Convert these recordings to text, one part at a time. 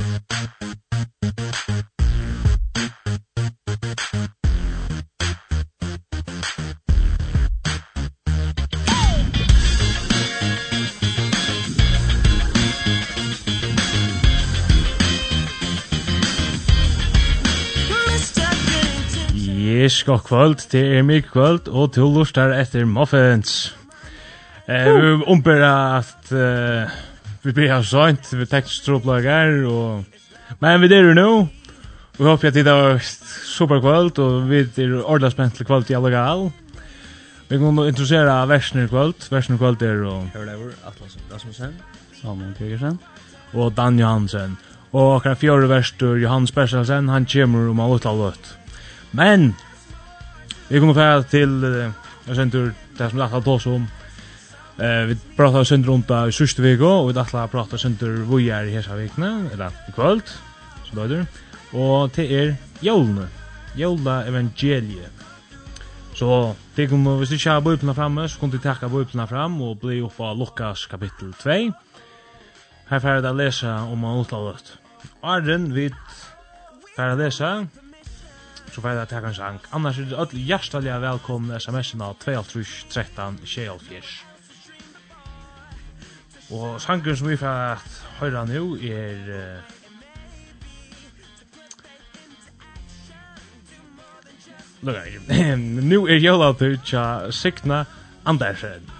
Yes, god kvöld, det er mig kvöld, og til lustar etter Muffins. Eh, vi umbera at... Uh, vi blir här sånt, vi tekst stroplager, og... Men vi er det nu. Vi håper at det var superkvöld og vi er ordentlig spent til kvöld i alle gal. Vi kommer att introducera versen i kvöld. Versen i kvöld er og... Hørlever, Atlas Rasmussen. Salman Kirkersen. og Dan Johansen. Og akkurat fjärde verstur, Johan Spersalsen, han kommer om alle uttala lött. Men! Vi kommer att til, Jag sen tur, det som det har talat oss om. Eh vi pratar sen runt i sista veckan och vi dachtla prata sen hur vi är i hela veckan eller i kväll så då det. Och till er jolne. Jolda evangelie. Så det kommer vi ska ha bibeln framme så kunde vi ta bibeln fram och bli och få Lukas kapitel 2. Här får jag läsa om allt Arden vid får jag läsa så får jeg ta en sang. Annars er det alle hjertelig velkomne sms-na 2/13 24. Og sangen som vi får at høyra nu er... Uh, Lugga, nu er jólautur tja Signa Andersen.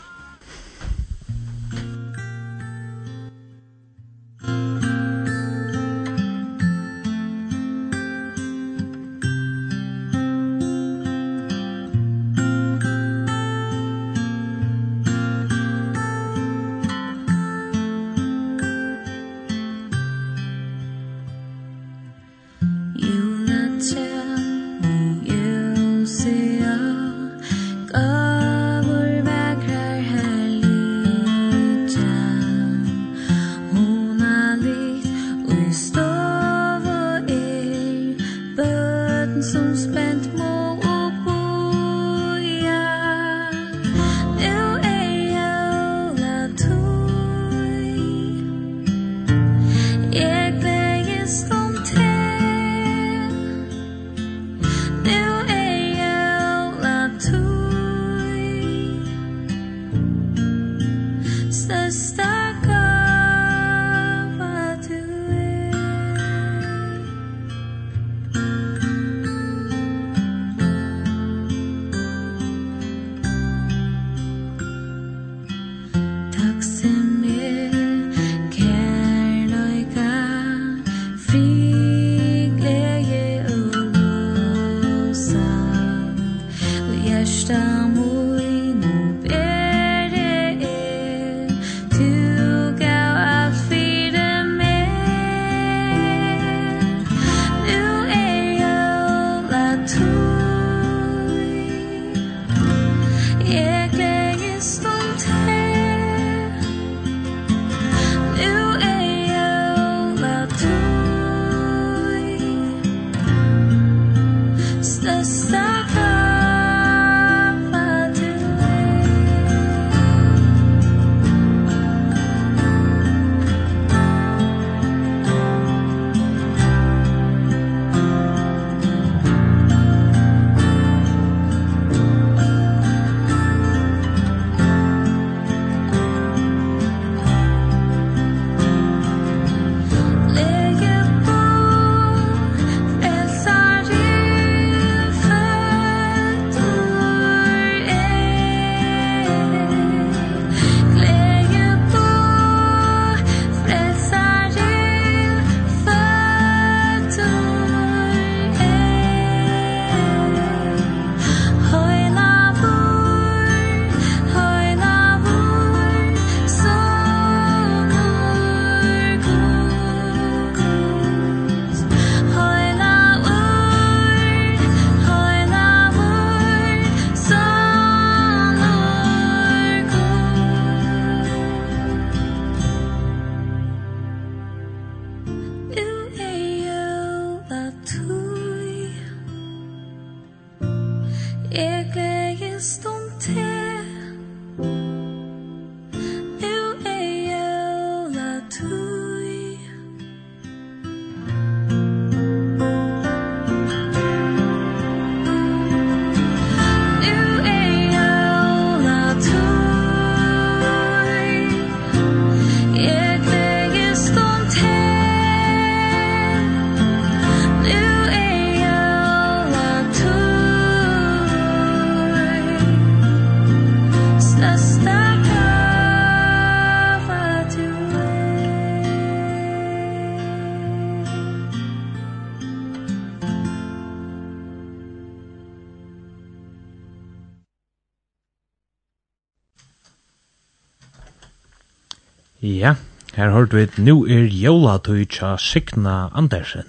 hørt vi nu er jólatøy tja Signa Andersen.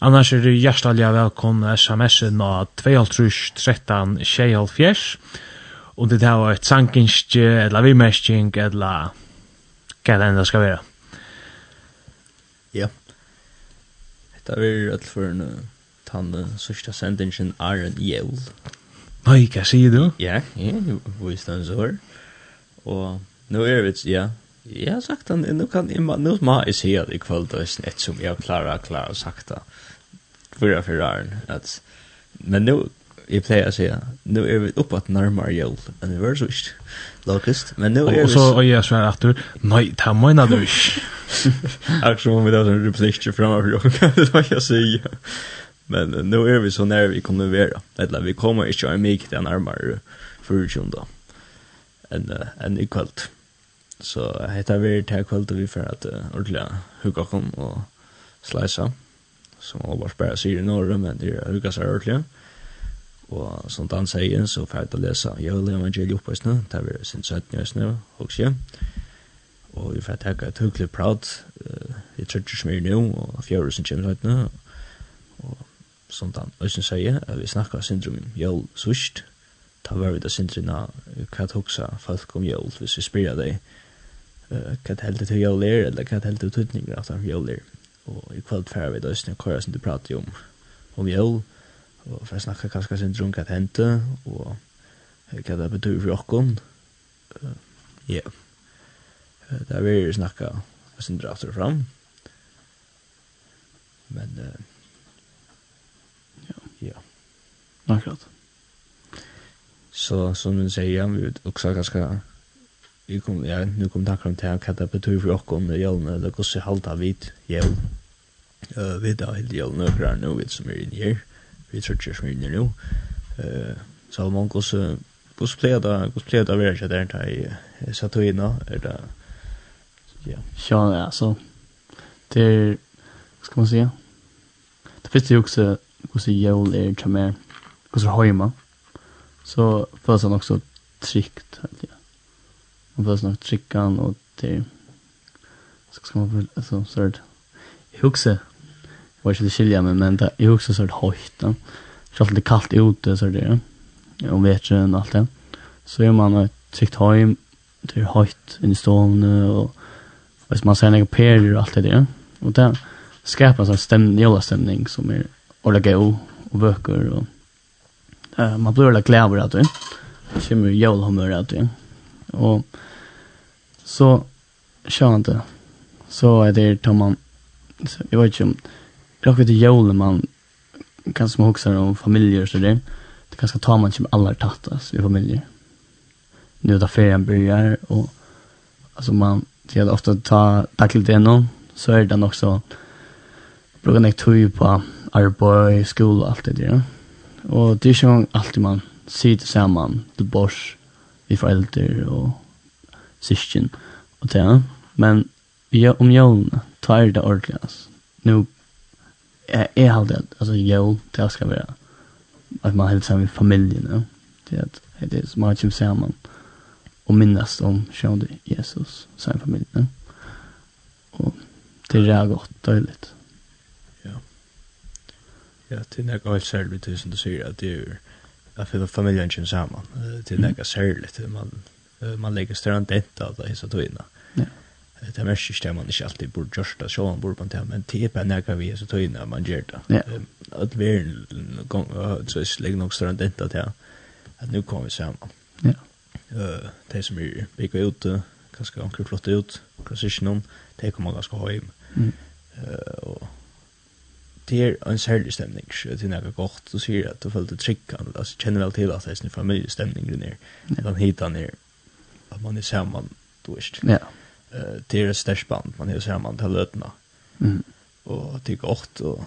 Annars er hjertelig velkommen sms-en av 2.13 13 24 og det er et sankinskje, eller vimmerskjeng, eller hva det enda skal være. Ja. Det er alt for en tann sørste sendingen er en jævl. Nei, hva sier du? Ja, ja, hvor er det så her. Og nå er vi, ja, Jeg har sagt han, nu kan jeg, nu må jeg si at i kväll då är ett som klarer klarar, sagt det. For jeg åren. at, men nu, jeg pleier å si, nu er vi oppe at nærmere jul. enn det var så ikke, lokest, Men nu er vi... Og så og jeg svär at du, nei, det er mina du ikke. Akkurat som om vi då som repliker framför det var jeg sier. Men nu er vi så nær vi kommer være, Eller vi kommer ikke å ha til nærmere för 20 då. En, i kveld. Mm Så hetta ver ta kvalt vi för at uh, ordentlig hugga kom og slicea. Som har bare spärra sig i Norge, men det er hugga seg ordentlig. Og som Dan sier, så får jeg til å lese att Evangeliet oppe i snø. Det er vi sin sätt nu snö också. Og vi får ta et hyggligt prat. Vi tror som är nå, og fjøret som kommer rätt nu. Och som Dan Øysen sier, at vi snakker syndrom Joel sørst. Ta var vi da syndrina kvart huxa folk om Joel hvis vi spyrir Uh, hva det heldig til jól er, eller hva det heldig til tøtninger at han jól er. Og i kveld færre vi da i kora som du prater om, om jól, og for å snakke kanskje sin drunk at hente, og hva det betyr for okkon. Ja. Det er vi snakka sin drafter fram. Men, ja. Ja. Akkurat. Så som du sier, vi vet også ganske vi kom, ja, nu kom tankar om det här, det betyder för oss under jölna, eller hur halda vid jöl. Uh, vi tar helt jöl nökrar nu, vi som är inne här, vi tror som är inne nu. Uh, Salomon, hur hur plejer det, hur plejer det att vara där, där jag satt och är det, ja. Ja, så det är, ska man säga, det finns ju också, hur jöl är, hur mer, hur hur hur så hur han hur hur helt ja man behöver snart tryckan och det så ska man väl alltså så där jag huxar vad ska det skilja med men det jag huxar så där högt då så att det kallt ute så det ja. Och vet ju allt det. Så är man ett tryckt hem det är högt i stolen och hvis man ser några perer och allt det där och det skapar en stämning jävla stämning som är ordentligt god och böcker och man blir ordentligt glad över att det kommer jävla humör att det och Så kör inte. Så är det tar man jag vet inte om jag vet inte jolen man kan som också om familjer så det det kanske tar man som alla tattas i familjer. Nu då ferien börjar och alltså man det är ofta ta tackla det någon så är det också brukar nek tog på arbete, skola allt det där. Och det är ju alltid man sitter samman, till bors, vi föräldrar och syskjen og det. Men ja, om jólene, ta er det ordentlig, altså. Nå, jeg, jeg halte at altså, jól, det skal være at man helst sammen med familien, ja. det er det som man kommer sammen og minnes om sjående Jesus sammen med familien. No? Og det er godt, døyligt. Ja. Ja, det er noe helt særlig, det som du sier, at det er at familien kommer sammen. Det er noe særlig, man man lägger större dent av det så tvinna. Ja. Det är inte man inte alltid borde göra så man borde man ta men typ är när vi så tvinna man gör det. Ja. Att vi gång så lägger nog större dent av det. Att nu kommer vi samman. Ja. Eh det som är går ut kanske ganska flott ut kanske någon det kommer ganska hem. Mm. Eh och det er en særlig stemning, det er noe godt, du sier at du følte tryggene, altså kjenner vel til at det er en familiestemning der nere, Ja. han hitar nere, man är samman då visst. Ja. Eh det är ett störst band man är samman till lötna. Mm. Och tycker gott och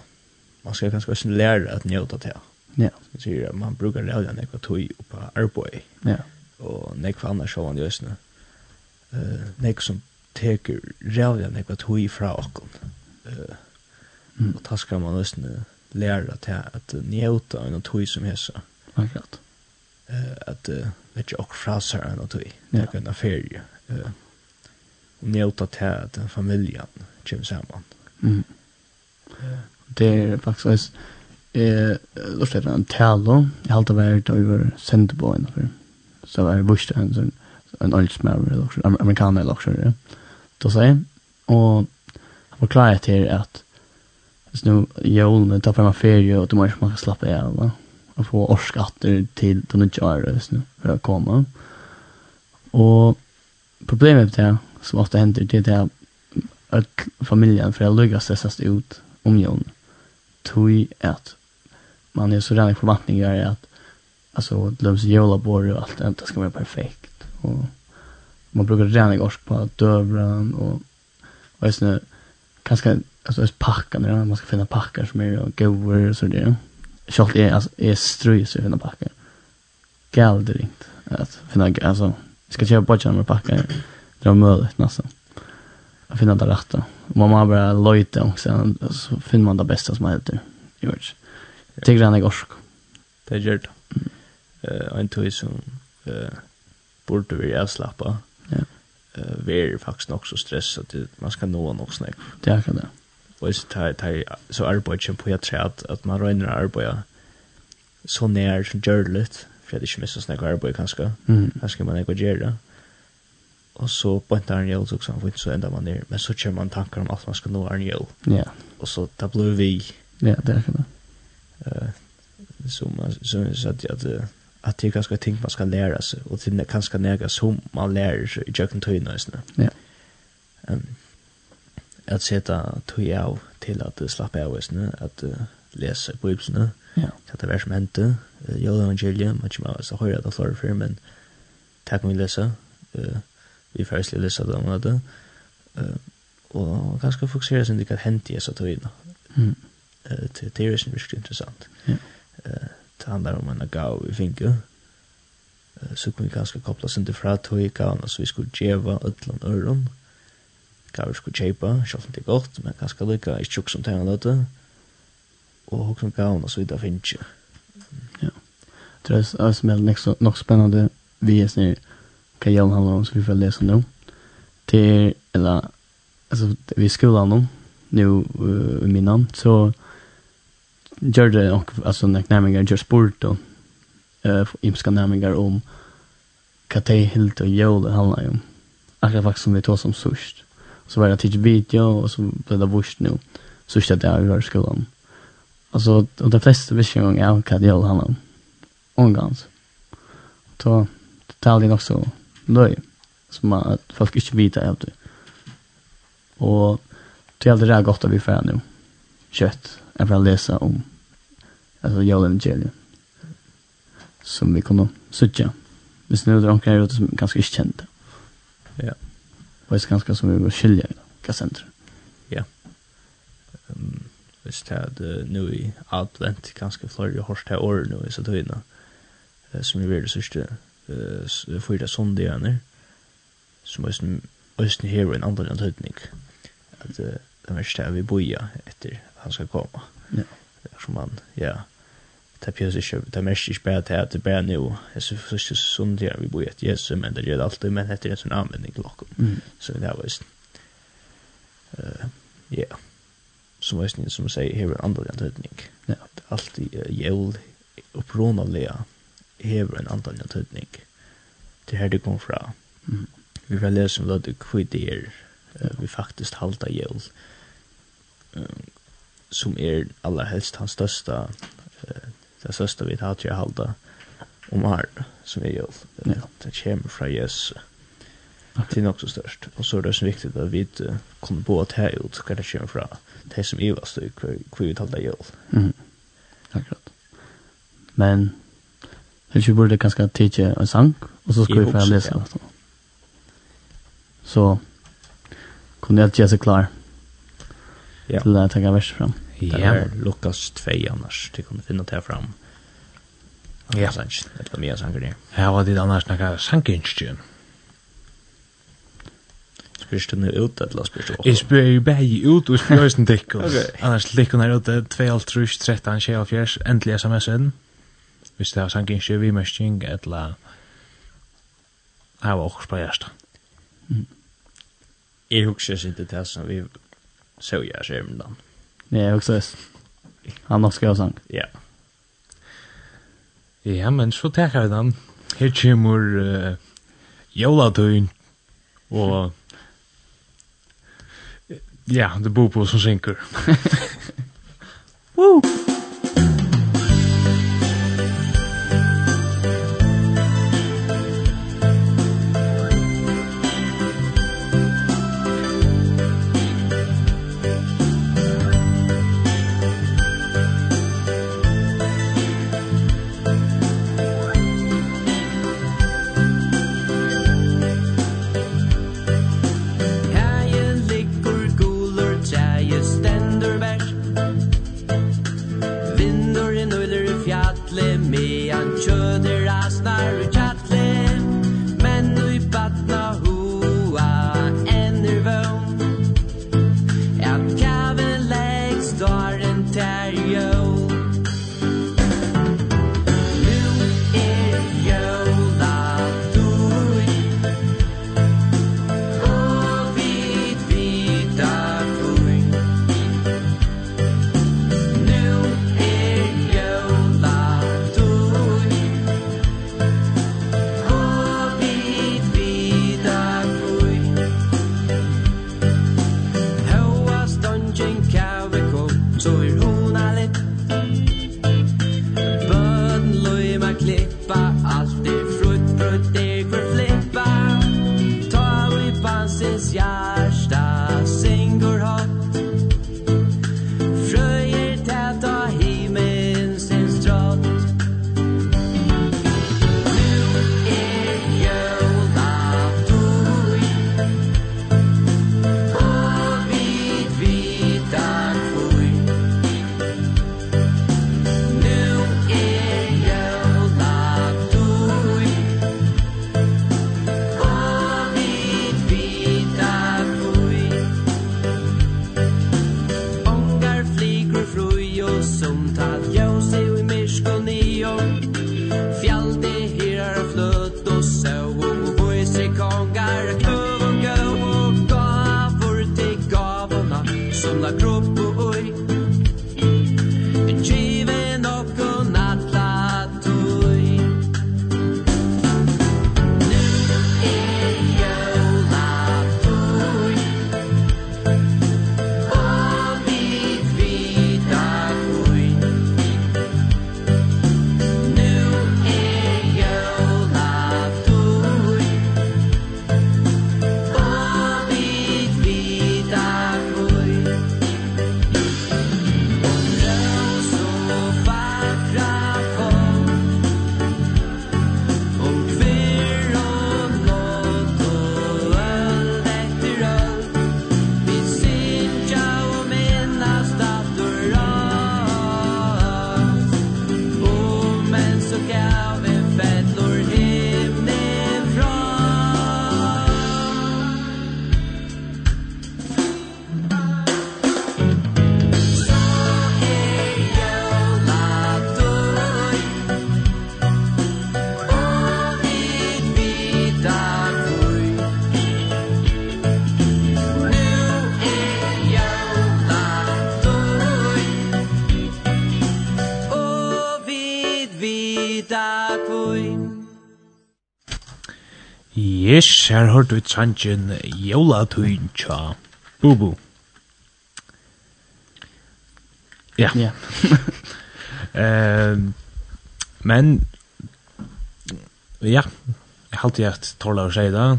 man ska kanske också lära att njuta det. Ja. Så det man brukar lära den jag på Arboy. Ja. Och när jag annars så han just nu. Eh när som teker rävja när jag tog ifrån och eh och taskar man just nu lära att att av en tog som hessa. Akkurat at uh, vet jag fra seg en och tog. Det kan en ferie. Eh och njuta till att familjen kommer samman. Mm. Det er faktisk også, eh lust efter en talo. Jag har varit över Sendboyn for Så var det busch en sånn, en oldsmär eller också amerikaner eller också. Då säger han var klar at, att nu jorden tar fram ferie och du måste man slappa av å få årskatter til de nye året for å komme. Og problemet med det, som ofte hender, det er at familjen for jeg lykkes stressast ut om jorden. Tog at man är så rennig forvantninger att alltså glöms jola bor och allt det ska vara perfekt och man brukar rena gorsk på dövran och och är såna ganska alltså är packar när man ska finna packar som är goda och så där. Kjolt är alltså är ströjs i den backen. Galdringt att finna alltså ska köpa budget med backen. Det är möjligt nästan. Att finna det rätta. Man måste bara lojta och sen så finner man det bästa som heter. George. Det grann jag orsk. Det gör det. Eh en tog som eh borde vi avslappa. Ja. Eh vi är faktiskt också stressade man ska nå något snäck. Det kan det og så tar tar så arbeid på jag tror att att man rör när arbeid så när som görligt för det är ju mest såna här arbeid kanske mm. kanske man går göra och så på en annat jobb också vet så ända man där men så kör man tankar om att man ska nå en jobb ja. Och så tar blue vi. Ja det är det. Eh som man så så att att att det kanske ting man ska lära sig och det kanske näga som man lär sig i jöken tøyna Ja. Ehm att sätta tog av til at slappa av isne, att uh, läsa på ibsene, ja. at det er som hände. uh, jøde evangeliet, man kommer av å høre det för för men tack mig läsa. Eh vi får ikke lese det om det, Eh och ganska fokusere seg til hva hendte jeg så tog in. mm. Eh til det ju virkelig intressant. Ja. Eh det handler om en gav i finke, Eh så kan vi ganska koppla sin til fra tog i gav, så vi skulle djeva ødlan öron. mm hva vi skulle kjøpe, selv om det er godt, men kanskje lykke, ikke tjukk som tegner dette, og hva som gav så videre finnes ikke. Ja, det er det som er nok spennende vi er snill hva Jan handler om, så vi får lese nå. Det er, eller, altså, vi skolen nå, nå i min navn, så gjør det nok, altså, når nærmere gjør sport og uh, imska nærmere om hva de helt og jævlig handler om. Akkurat faktisk som vi tog som sørst så var det tidigt video och så blev det vurst nu. Så stötte jag i skolan. Alltså, och de flesta visste jag inte vad det gällde han om. Omgans. Så det talade jag också löj. Som att folk inte vet av det Och det gällde det här gott att vi får nu. Kött. Jag får läsa om alltså Joel Som vi kommer att sutja. Visst nu är det omkring ute som ganska inte kända. Ja. Yeah. Och det är ganska som vi går skilja i kassenter. Ja. Um, hvis det er nu i advent, ganske flere hårst her år nu i Saturina, som vi vil sørste uh, fyra sondagene, som Østen her og en andre antydning, at uh, det verste er vi boja etter han skal komme. Ja. Som man, ja, det finns inte det mest inte bara det att bara nu. Så så så sånt där vi bor ett yes men det gör alltid men det är en sån användning lock så det var just eh ja. Som visst ni som säger här en annan tydning ja. Att alltid jul upprunaliga här en annan tydning det här det kom fra. Mm. vi vill läsa om vad det kvitt är vi faktiskt halta jul som är allra helst hans största det sørste vi tar til å halde om her, som er jul. Det kommer fra Jesus. Det er nok så størst. Og så er det så viktig at vi kommer på å ta ut hva det kommer fra. Det som er vast, hva vi talte jul. Mm. Akkurat. Men, jeg vi burde ganske tidsje en sang, og så skal vi få lese ja. det. Så, kunne jeg gjøre seg klar. Ja. Til det jeg tenker verst frem. Ja. Det er Lukas 2 annars, det kunne finne det fram. Ja. Sanns, det var mye sanger det. Ja, var det annars noe sangerinstjen? Spyrs du nu ut eller spyrs du også? Jeg spyr jo bare ut og spyr høysen dikkos. okay. Annars likken er ute 2 trus 13 24 endelig sms-en. Hvis det var sangerinstjen, vi mørstjeng, eller... Det var også på hjertet. Jeg husker ikke det som vi så jeg skjermen da. Mm Ja, också. Han har skrivit sång. Ja. Ja, men så tar vi den. Her kommer uh, Jolatøyen og ja, det bor på som synker. Woo! atle me an her hørt ut sannsyn Jolatun tja Bubu. Ja. Ja. Eh men ja, jeg halte jeg at Torla og Seida,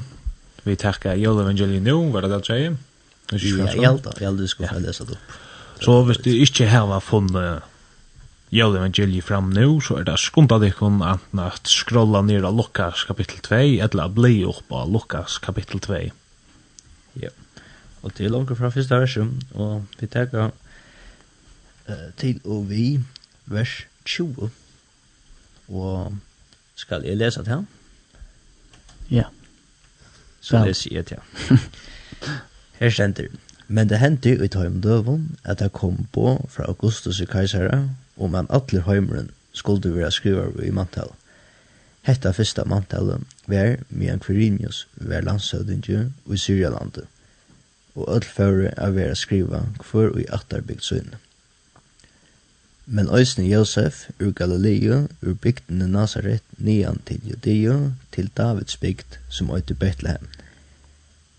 vi takker Jolavangeliet nå, var det det sier? Ja, jeg halte jeg skulle få ha det opp. Så hvis du ikke har funnet jólevangeliet fram nu, så er det skundet deg enten at skrolla ned av Lukas kapittel 2, eller bli opp av Lukas kapittel 2. Ja, og til langt fra første versen, og vi tenker uh, til og vi vers 20, og skal jeg lese det her? Ja. Så leser jeg til her. Her stender, men det hendte i tøymdøven at jeg kom på fra Augustus i Kaisera, om at alle heimeren skulle være skriver i mantel. Hetta fyrsta mantalet var Mian Quirinius var landshøvdingi i Syrialandet, og öll fyrre av vera skriva hver i attarbygd søgne. Men Øysni Josef ur Galileo ur bygdene Nazaret nian til Judeo til Davids bygd som øyte Bethlehem.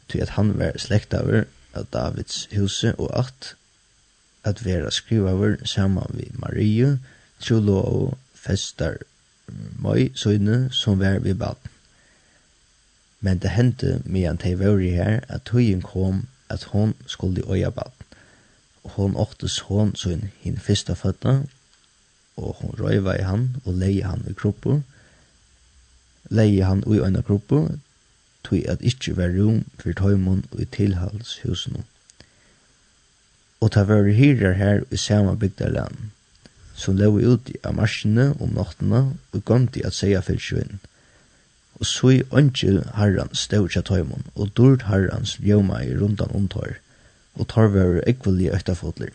til at han var slektaver av Davids huse og at at vera skrivaver saman vi Marie, Trullo og Festar moi søgne, som var vi bad. Men det hendte medan de var her at tøyen kom at hon skulle øya baden. Hon åktes hon søn hinn fyrsta føtta, og hon røyva i han og leie han i kroppu. Leie han i øyna kroppu, tøy at ikkje var rom for tøymon og i tilhalshusen og ta var hirar her i sama bygdarland, som leu uti av marsjene om nottene og gomti at seia fylsvinn. Og så i ønskje herran stod tja tøymon, og dord herrans ljøma i rundan omtår, og tar var ekvelig øktafotler.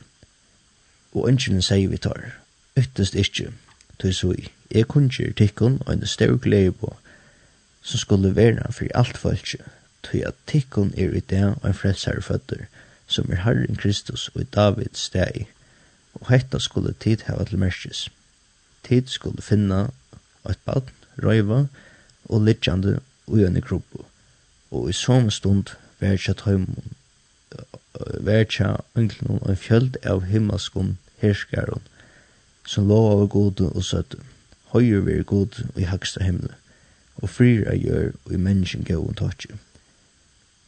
Og ønskjene sier vi tar, yttest ikkje, tøy så i, jeg kunnskjer tikkun og en størk på, som skulle vera fyrir alt fölkje, tøy at tikkun er i det og en frelsare føtter, og som er Herren Kristus og i Davids steg, og hetta skulle tid hava til merkes. Tid skulle finna eit badn, røyva og litjande ui enn i gruppu. og i som stund verja tøymon, verja ønglenon en fjöld av himmelskon herskaron, som lov av gode og søtte, høyre vi er gode og i haksta himle, og frir er gjør og i menneskjen gau og tåtje.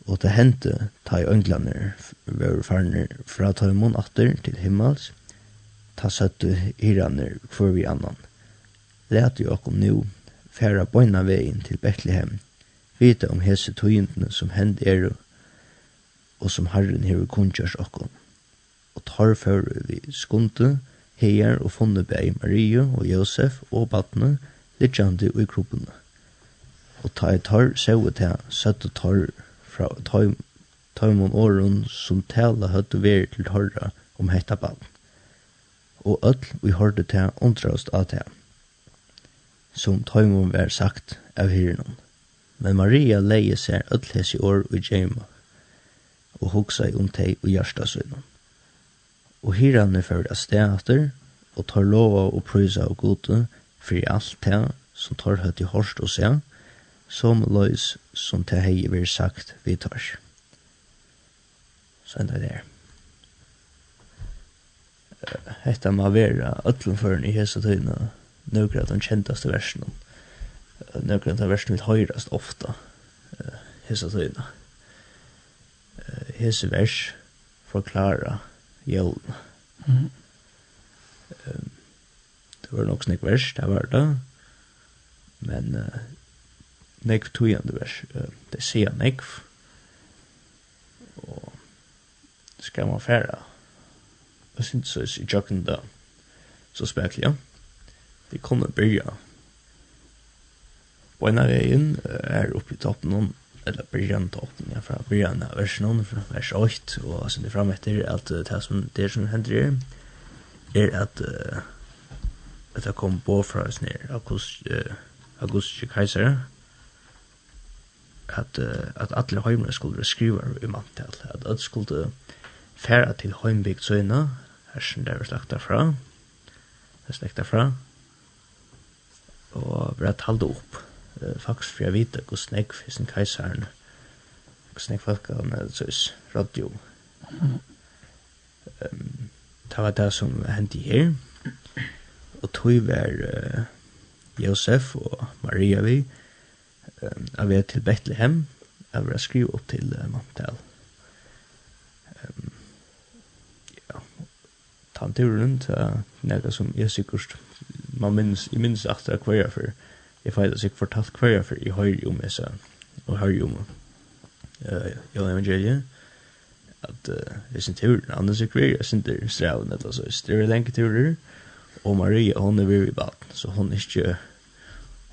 Og det hendte ta i ønglander var farner fra tøymon atter til himmels, ta søtte hiraner for vi annan. Læt jo okkom nu, færa bøyna vegin til Bethlehem, vita om hese tøyindene som hend er og som Herren hever kunnkjørs okkom. Og tar før vi skunde, heier og funne bei Marie og Josef og badne, litjande og i kroppene. Og ta i tar, sevet her, søtte tar, fra tøymon åren som tala høttu veri til torra om hetta barn. Og öll vi hørte til undrast av til som tøymon var sagt av hyrenon. Men Maria leie seg öll hessi år i djeima og hugsa om tei og hjertasvinnum. Og hyrane fyrir a steater og tar lova og prysa og gode fyrir alt det som tar høtt i hårst og seg, som løys som det hei vi sagt vi tar. Så enda det er. Hetta ma vera öllum for i hesa tíðina. nøkra den kjentaste versen nøkra den versen vil høyrast ofta Hesa tíðina. Hesa vers forklara jævn Mhm. det var nok snakk vers det var det men nekv tujande vers. uh, Det sier nekv. Og skal man færa og så i jøkken da så spekler Vi kommer byrja på en av veien er oppe i toppen om eller byrjan toppen, ja, fra byrjan av versen om, vers 8, og sånn det fram etter at det som, det som hender er, er at at det kom på fra oss her, August, uh, August Kaiser, at at alle heimene skulle skrive i mantel, at alle skulle færa til heimbygd søgna her som det er slakta fra det slakta fra og vi har talt opp faktisk for jeg vite hvor snegg for sin kajsaren hvor snegg folk har med søs radio. Um, det var det som hendte her. Og tog var uh, Josef og Maria vi og av vei til Bethlehem, av vi vei skrivet opp til uh, manntal. Um, ja, tanturen, det er nega som jeg sikkert, man minns, jeg minns at det er hver jeg for, jeg feil jeg fortalt hver jeg for, jeg høyr jo med seg, og høyr jo med uh, Johan Evangeliet, at uh, jeg synes turen, andre sikkert jeg synes det er straven, eller så, det er lenge turer, og Maria, hon er vi i baden, så hon er ikke,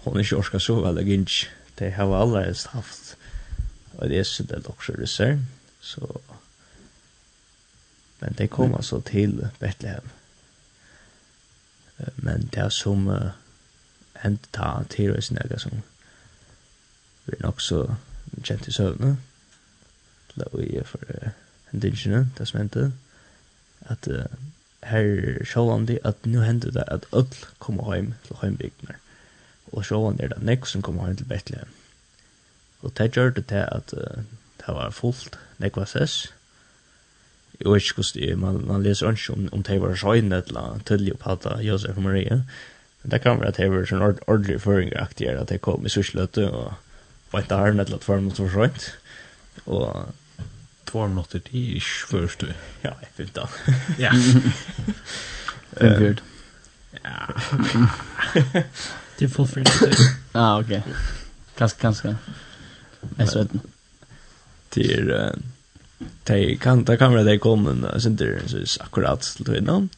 hon er ikke orska så vel, jeg ikke, de har allerede haft og det er det också reserv så men det kom alltså till Betlehem men det er som uh, hände ta til oss nega som vi er nok så kjent i sövna det var ju för händelserna det som hendte at uh, her sjålandi at nu hendte det at öll kommer hem til hembygdnar og sjåan er det nekk som kom heim til Betlehem. Og det gjør det til at uh, det var fullt nekk var sess. Jeg vet ikke hvordan man, man leser ikke om, om det var sjøyne eller tydelig å prate Josef og Maria. Men det kan være at det var sånn ord, ordentlig føringeraktig at det kom i sursløte og var ikke her ned til at for måtte være sjøyne. Og två minutter till ish först du. Ja, jag vet inte. Ja. Fem Ja. Det är full friend. Ja, okej. Ganska, ganska. Jag vet inte. Det är... Det kan, det kan vara det kommer sen det är akkurat till det innan.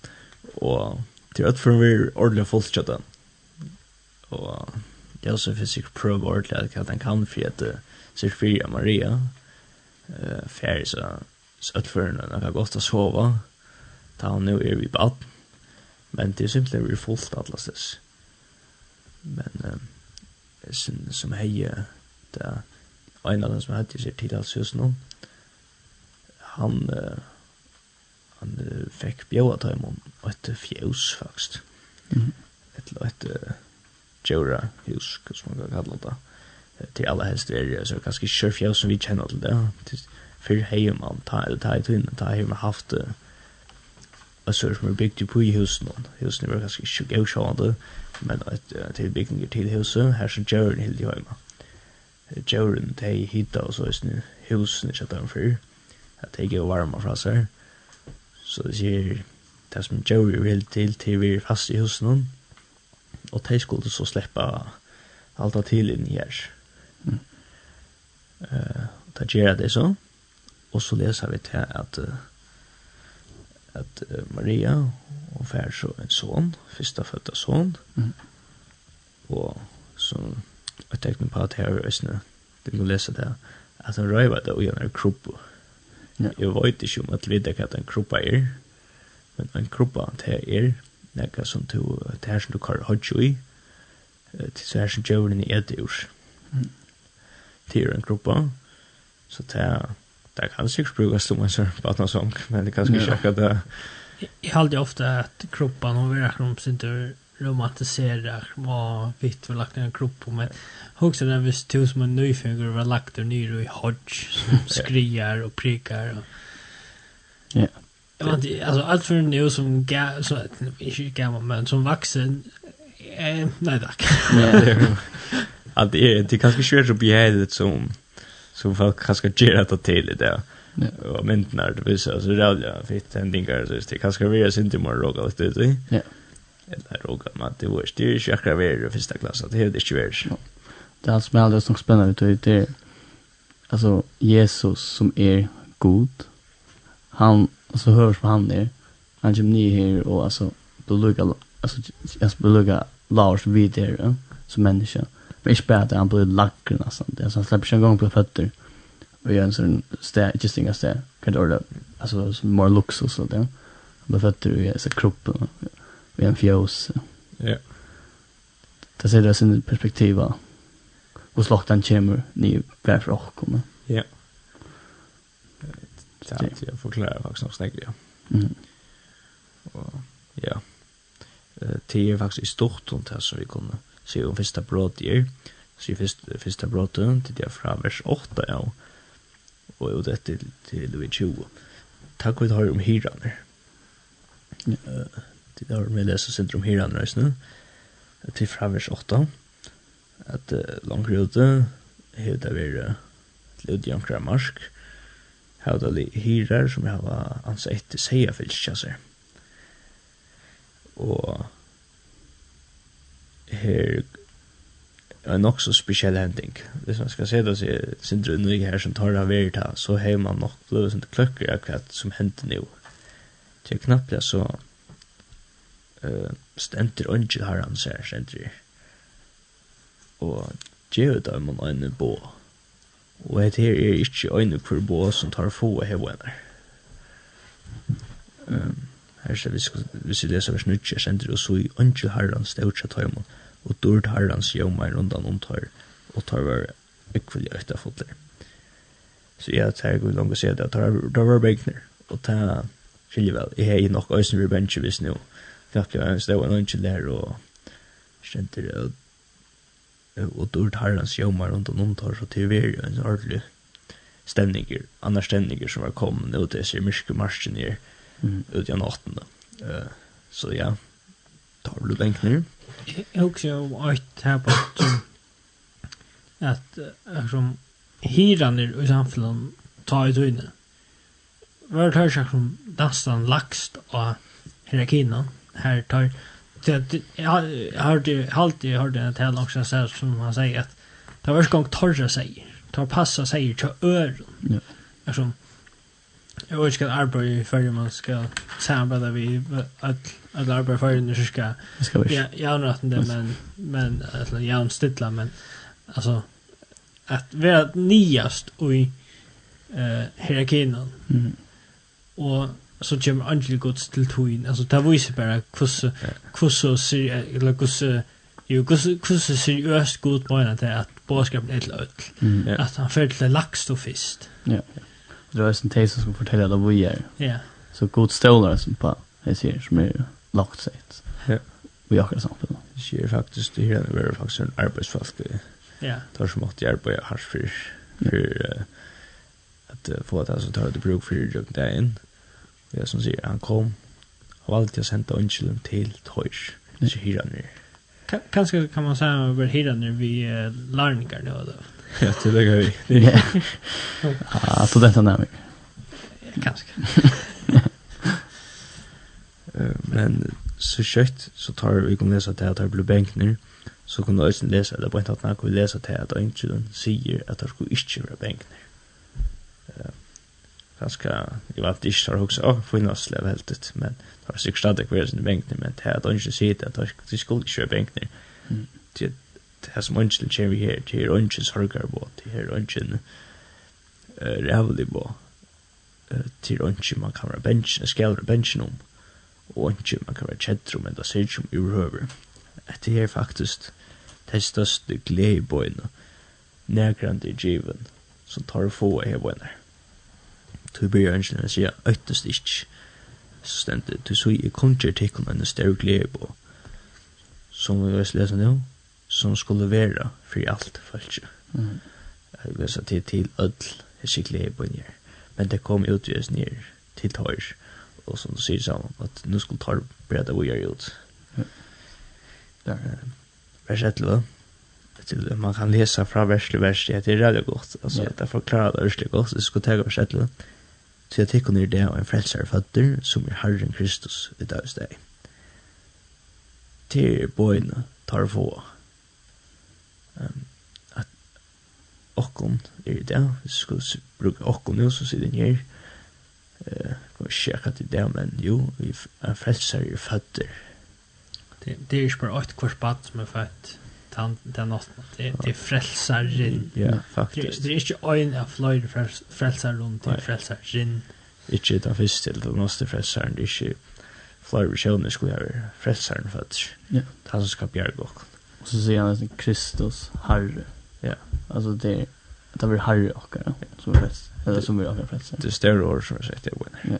Och det är att för vi är ordentligt fullstjata. Och jag så finns ju pröv ordentligt att han kan för att Sofia Maria eh färg så så att för när jag gått att sova. Ta nu är vi bad. Men det är simpelthen vi fullt alla stess men som, som heie det er en av dem som hette seg tid alls hos noen han han fikk bjøa dem om et fjøs faktisk. Mm. et et djura hus hva som man kan kalla det til alle helst er det, så ganske kjør fjøs som vi kjenner til det. Til fyrir heimann, ta, eller ta, ta, ta, ta, ta, ta, ta, uh, altså som er bygd på i husen husene. Husen er ganske ikke gøyshående, men at til bygninger til huset, her som Jørgen hilde i høyma. Jørgen, de hittet og så husene, husen ikke at de fyr, at de gøy varma fra seg. Så det sier, det som Jørgen vil til, til vi er fast i husene, og de skulle så slippe alt av til inn i her. Mm. Uh, da gjør det så, og så leser vi til at uh, at uh, Maria og fær så en son, första fødda son. Mm. Og så jeg tenkte på at her er øsne, du kan lese det, at han røyva det og gjerne kroppo. Ja. Jeg vet ikke om at vi vet at en kroppa er, men en kroppa det er nekka som du, det her som du kallar hodjo i, til så her som djøvelen i etter Mm. Det er en kroppa, så det er det kan sikkert brukes som en sån men det kanske ikke checka det. Jag hade ofta att kroppen och verkar om sin tur romantisera vad vitt vi lagt en kropp på men också den visst tog som en nyfinger var lagt där nere i hodge som skriar och prikar och Ja. Men alltså allt för nu som ga, så inte gammal men som vuxen eh nej tack. att Allt är det kanske svårt att behålla det som som folk kanske ger det till det. Ja. Och men när det visar så det är fitt händingar så det kanske vi är inte mer roga lite det. Ja. Eller roga man det var styr chakra vi i första klassen det är det svårt. Ja. Det är allt som är spännande ut det är alltså Jesus som är god. Han alltså hörs vad han är. Han kommer ner här och alltså då lukar alltså jag ska lukar Lars där som människa. Mm Men ikke bare at han blir lakker nesten. Det er sånn, slipper ikke en gang på føtter. Og gjør en sånn sted, ikke stinga sted. Kan du ordre, altså, more luksus og det. Han blir føtter i så kroppen, Og en fjøs. Ja. Det ser det sin perspektiv av Hvor hos lukten kommer ni hver fra åkken. Ja. Det er alltid jeg forklarer faktisk noe snakker, ja. Mm. Og, ja. Det er faktisk i stort om det som vi kunne sier om fyrsta brot er, sier fyrst, fyrsta brotet, til det er fra vers 8 ja, og jo det til vi 20. Takk vi har om hyraner. Til det har vi lest oss om hyraner, reisene, til fra vers 8, at uh, langt ute, hevde det vært til utjankra marsk, hevde det hyrar som jeg har ansett til seia fylskjasser. Og her en nok så spesiell hending. Hvis man skal se det, så er Sindre Unnvig her som tar av verita, så har man nok blod sånn kløkker akkurat som hender nå. Til knapplega så uh, stenter ønske har han seg, stenter her. Og djevet av man øyne bå. Og det her er ikke øyne hvor bå som tar få av hev. Um, her ser vi, hvis vi leser vers 9, stenter og så i ønske har han stenter seg og dård herrens jomar rundan om tar, og tar var ekvelig øyta fotler. Så jeg tar god langt å si at det var begner, og ta skiljer vel, jeg hei nok øysen vi bensje hvis nu, faktisk har en stå en ønskel der, og kjenter det, og dård herrens jomar rundan om tar, så til vi er en ordentlig stämningar, andra stämningar som var kommande ut i sig mycket marschen ner mm. ut i natten. Uh, så ja, Var du bengt nu? Jag också ett här på att som hyran i samhällen tar i tøyne. Var tar sig som nästan lagst av hierarkina. Här tar jag hörde alltid hörde en tal också så som han säger att det var gång torra sig. Tar passa sig till öron. Ja. Alltså jag vet inte arbeta i färger man ska samarbeta vi att att arbeta färger när ska ja jag har inte det men men alltså ja har stilla men alltså att vara niast och i eh hierarkin mm. och så kommer angel gods till toin alltså det visar bara hur hur så ser eller hur Jo, hvordan seriøst god mener det att bådskapen er til ødel? At han føler til laks og fyrst. Ja, ja det var en tejs som fortäller det vad er. Ja. Så god stolar som på jeg sier, som er lagt sett. Ja. Vi har akkurat samtidigt. Det är faktiskt det här är faktiskt en arbetsfast. Ja. Där som att jag på har för för att få det så tar det bruk för jag där in. Jag som säger han kom. Har alltid sänt unchilum till Toys. Så hyran nu. Kanske kan man säga över hyran nu vi uh, larmgar då då. Ja, det lägger vi. Ja. Ah, studenten där mig. Kanske. men så kött så tar vi kom läsa det att det blir bänkner så kan du också läsa det på ett annat kunde läsa det att inte den säger att det skulle inte vara bänkner. Eh ganska jag vet inte har också för finnas lev helt ut men det har sig stadigt kvar sin bänkner men det att inte säger att det skulle inte vara bänkner. Det det er som ønsken kjer vi her, det er ønsken sorgar på, det er ønsken rævlig på, det er ønsken man kan være bensjen, skal være bensjen om, og ønsken man kan være kjedtrum, men det ser ikke om urhøver. Det er faktisk det største glede på henne, nærgrande i given, som tar få av henne. Du blir ønsken å si, øytest ikke, så stendet, du så i konjer tikkene en større glede på, som vi vil lese nå, som skulle være for alt falskje. Mm. Jeg vil si til, til ødel, jeg skikkelig er på en her. Men det kom ut i oss ned til tøyr, og som du sier sammen, at nå skulle tar breda vi gjør ut. Ja. Vers 11, til man kan lesa fra vers til vers, det er veldig godt, altså, yeah. det forklarer det veldig godt, så skal ta vers 11. Så jeg tenker ned det, og en frelser fatter, som er Herren Kristus i dagens dag. Til bøyene tar få, um, at okkon er i dag, hvis vi skulle bruke okkon nu, så sier den her, eh, kan vi sjekka til det, men jo, vi er frelser i føtter. Det, det er ikke bare åtte kvart bad som er født, den, den natten, det, det er frelseren. Ja, faktisk. Det, er ikke øyn av fløyre frelser rundt, det er frelseren. Ikke den første til den åttene frelseren, det er ikke flere sjøvne skulle være frelseren født. Ja. Det er han som skal bjerge okkon. Och så säger han Kristus, Herre. Ja. Alltså det det blir Herre och som är. Eller som är av bäst. Det står ord som jag sagt det winner.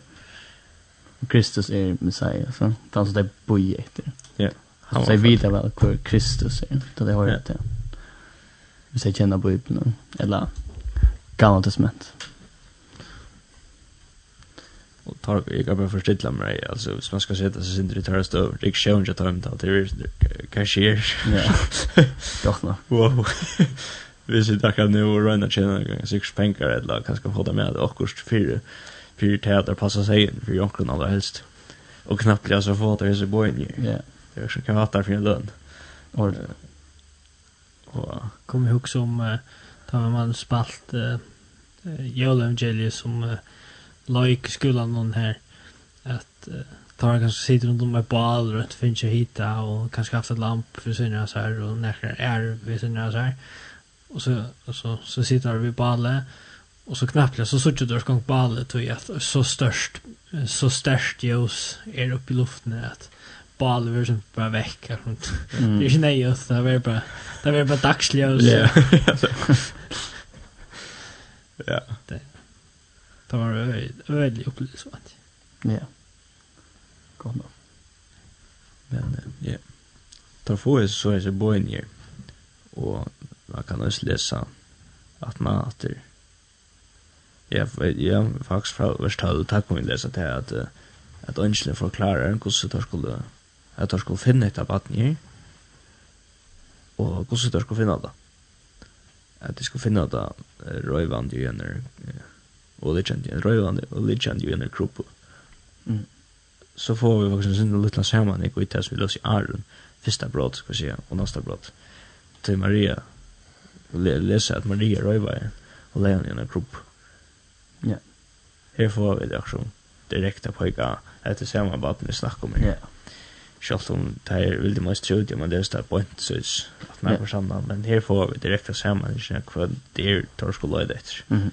Ja. Kristus är Messias, så han så det boje efter. Ja. Han säger vidare väl hur Kristus är. Då det har jag det. Vi säger känna Bibeln eller Gamla testament og tar jag kan bare förstilla meg altså hvis man skal sätta sig inte i törst över det är ju inte time till det er hva skjer ja. Godt nok. Wow. Hvis jeg takker nå og och tjener channel gång så spänker det lag få det med akkurat fire fire teater passer seg inn for jonken aller helst. Og knappt blir så få til disse boy ja. det er så kan vara för en lön og och kom ihåg som da man spalt uh, Evangelius som loik i skolan någon här att uh, tar kanske sitter runt om ett bal och inte finns jag hitta och kanske haft ett lamp för sina så här och näkrar är vid sina så här och så, och så, så sitter vi vid balet och så knappt så sitter du och skångt balet och att så störst så störst ljus är uppe i luften att balet blir som bara väck mm. det är inte just det är bara det är bara dagsljus ja. Ja. Det var veldig opplevelse, vet du. Ja. Godt nok. Men, ja. Da får jeg så ikke bo boen her. Og man kan også lese at man etter Ja, ja, faktisk fra vers 12, takk om vi leser til at at ønskelig forklarer hvordan de skulle at de skulle finne et av baden her og hvordan de skulle finne det at de skulle finne det røyvand i en og legend kände jag rövande och det en grupp. Mm. Så får vi faktiskt en liten ikke i kvitt vi löser Aron första brott ska se och nästa brott till Maria le- lese at Maria rövar och lägger i en grupp. Ja. Här får vi det också direkta pojka efter samma vatten vi snackar om. Ja. Selv om det här vill det mest trodde men det är där på inte så at man får sammen, men här får vi direkte sammen, ikke hva det är torskolla det. Mhm.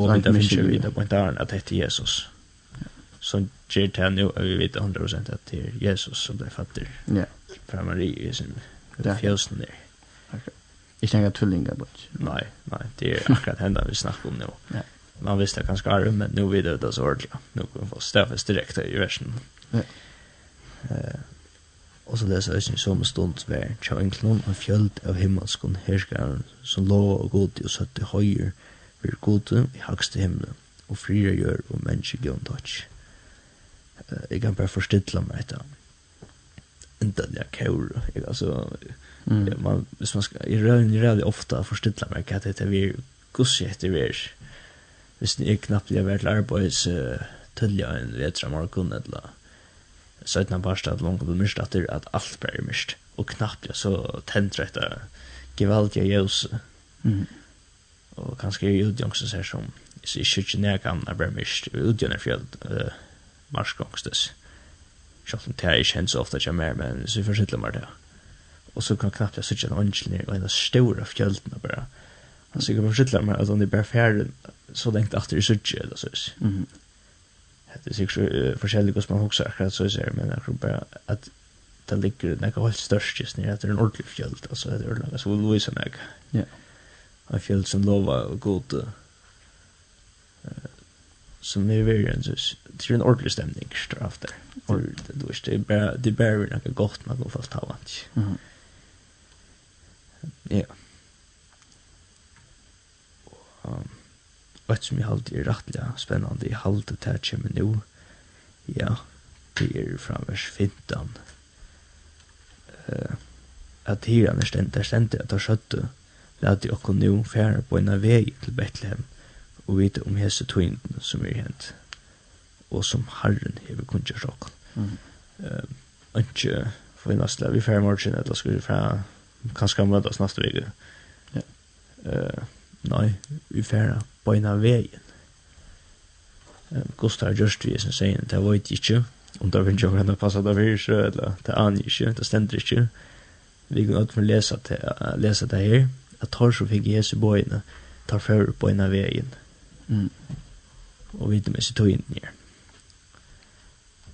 Og vi tar ikke vite på en taren at det er Jesus. Så gjør det her nå, og vi vet 100% at det er Jesus som ble fatter. Ja. Fra Marie i sin ja. fjøsen der. Ikke engang tullinga på Nei, nei, det er akkurat henne vi snakker om nå. Ja. Man visste kanskje ganske arv, men nå vet det så ordentlig. Nå kan vi få stafest direkte i versen. Ja. Uh, og så leser jeg i samme stund ved tja enklom av fjöld av himmelskon herskaren som lov og god og søtte høyer, vir er gode i hagste himmelen, og frira gjør og menneske gønn takk. Uh, jeg kan bare forstidla meg etter enda det er kaur, jeg, altså, mm. ja, man, hvis man skal, jeg rører veldig ofte forstidla meg hva det er vi gussi etter vi er, hvis jeg knappt jeg vært arbeids uh, tølja en vetra morgon, eller søtna barsta at langt og mist at det at alt bare er myrst, og knappt jeg så tendret etter gevaldige jøse. Mm og kanskje er utgjengst her som jeg sier ikke nær kan jeg bare mist utgjengst for uh, marsgångstes selv om det er ikke hendt så ofte ikke mer men så forsittler meg det og så kan knappt jeg sitte en ønskelig ned og en av store fjöldene bare han sikkert forsittler meg at han er bare ferdig så lengt at det er sikkert eller så det er sikkert forskjellig hos man også akkurat så ser men jeg tror bare at det ligger nekka holdt størst just nere, at det er en ordentlig fjöld, altså det er ordentlig, så vi loiser nekka. Ja. Yeah en fjell som lova og uh, som er veldig en sånn det er en ordentlig stemning straff der og det, du vet det er bare det er bare noe godt noe fast havant ja. Og et som jeg alltid er rettelig spennende jeg halte det her kommer nå ja det er framvers fintan at hiran er stendt er stendt at det er skjøttet jeg okkum nå fære på en av vei til Bethlehem og vite om hese tøyndene som er hent og som Herren hever kunngjørt okkum. Mm. Uh, ikke for næste, vi fære morgen, eller skal vi færre, kanskje møtes neste vei. Ja. Uh, nei, vi fære på en av veien. Uh, Gustav Gjørst, vi som sier, det var ikke, om det finnes jo hvordan det passer det fyrir, eller det aner ikke, det stender ikke. Vi kan alt lese det, lese det her, at tar så fikk Jesu bøyene, tar før på en av veien. Mm. Og vidt med sitt tog inn her.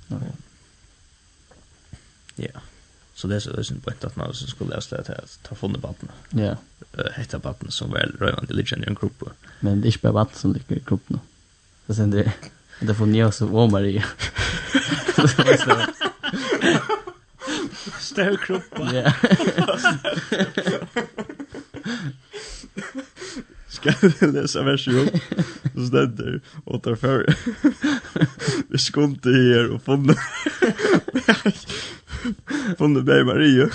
Okay. Ja. Så det er så sin point at man skulle lese det här, ta funnet battene. Ja. Hetta vattnet som vel rövande ligger i en gruppe. Men det er ikke bare vattnet som ligger i gruppen. Så sen det, det får ni också og Maria. Støv gruppen. Ja. kan läsa version så ständer åt tar för vi skunte här och funne funne dig Maria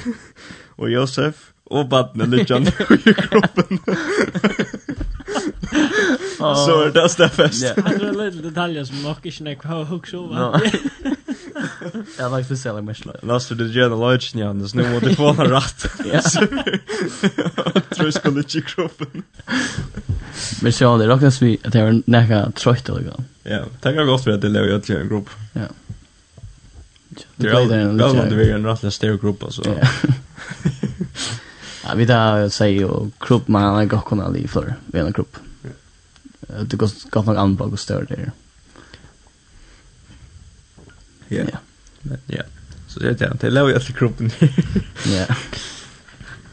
och Josef och barnen ligger i kroppen Så det är det fest. Ja, det är lite detaljer som nog inte har jag har huxat. Jag har faktiskt säljer mig slag. Lasse, du gärna lojt ni Anders, nu måste du få en ratt. Ja. Tror ska lite i kroppen. Men så det räknas vi att det är näka trött eller gå. Ja, tack jag gott för att det lever jag till en grupp. Ja. Det är väl om det är en rattlig stor grupp alltså. Ja. Ja, vi tar säg ju grupp man har gått kunna liv för vi en grupp. Det går gott nog an anbaka och större det. Ja. Ja. Ja. Så det är det. Det låg jag till kroppen. Ja.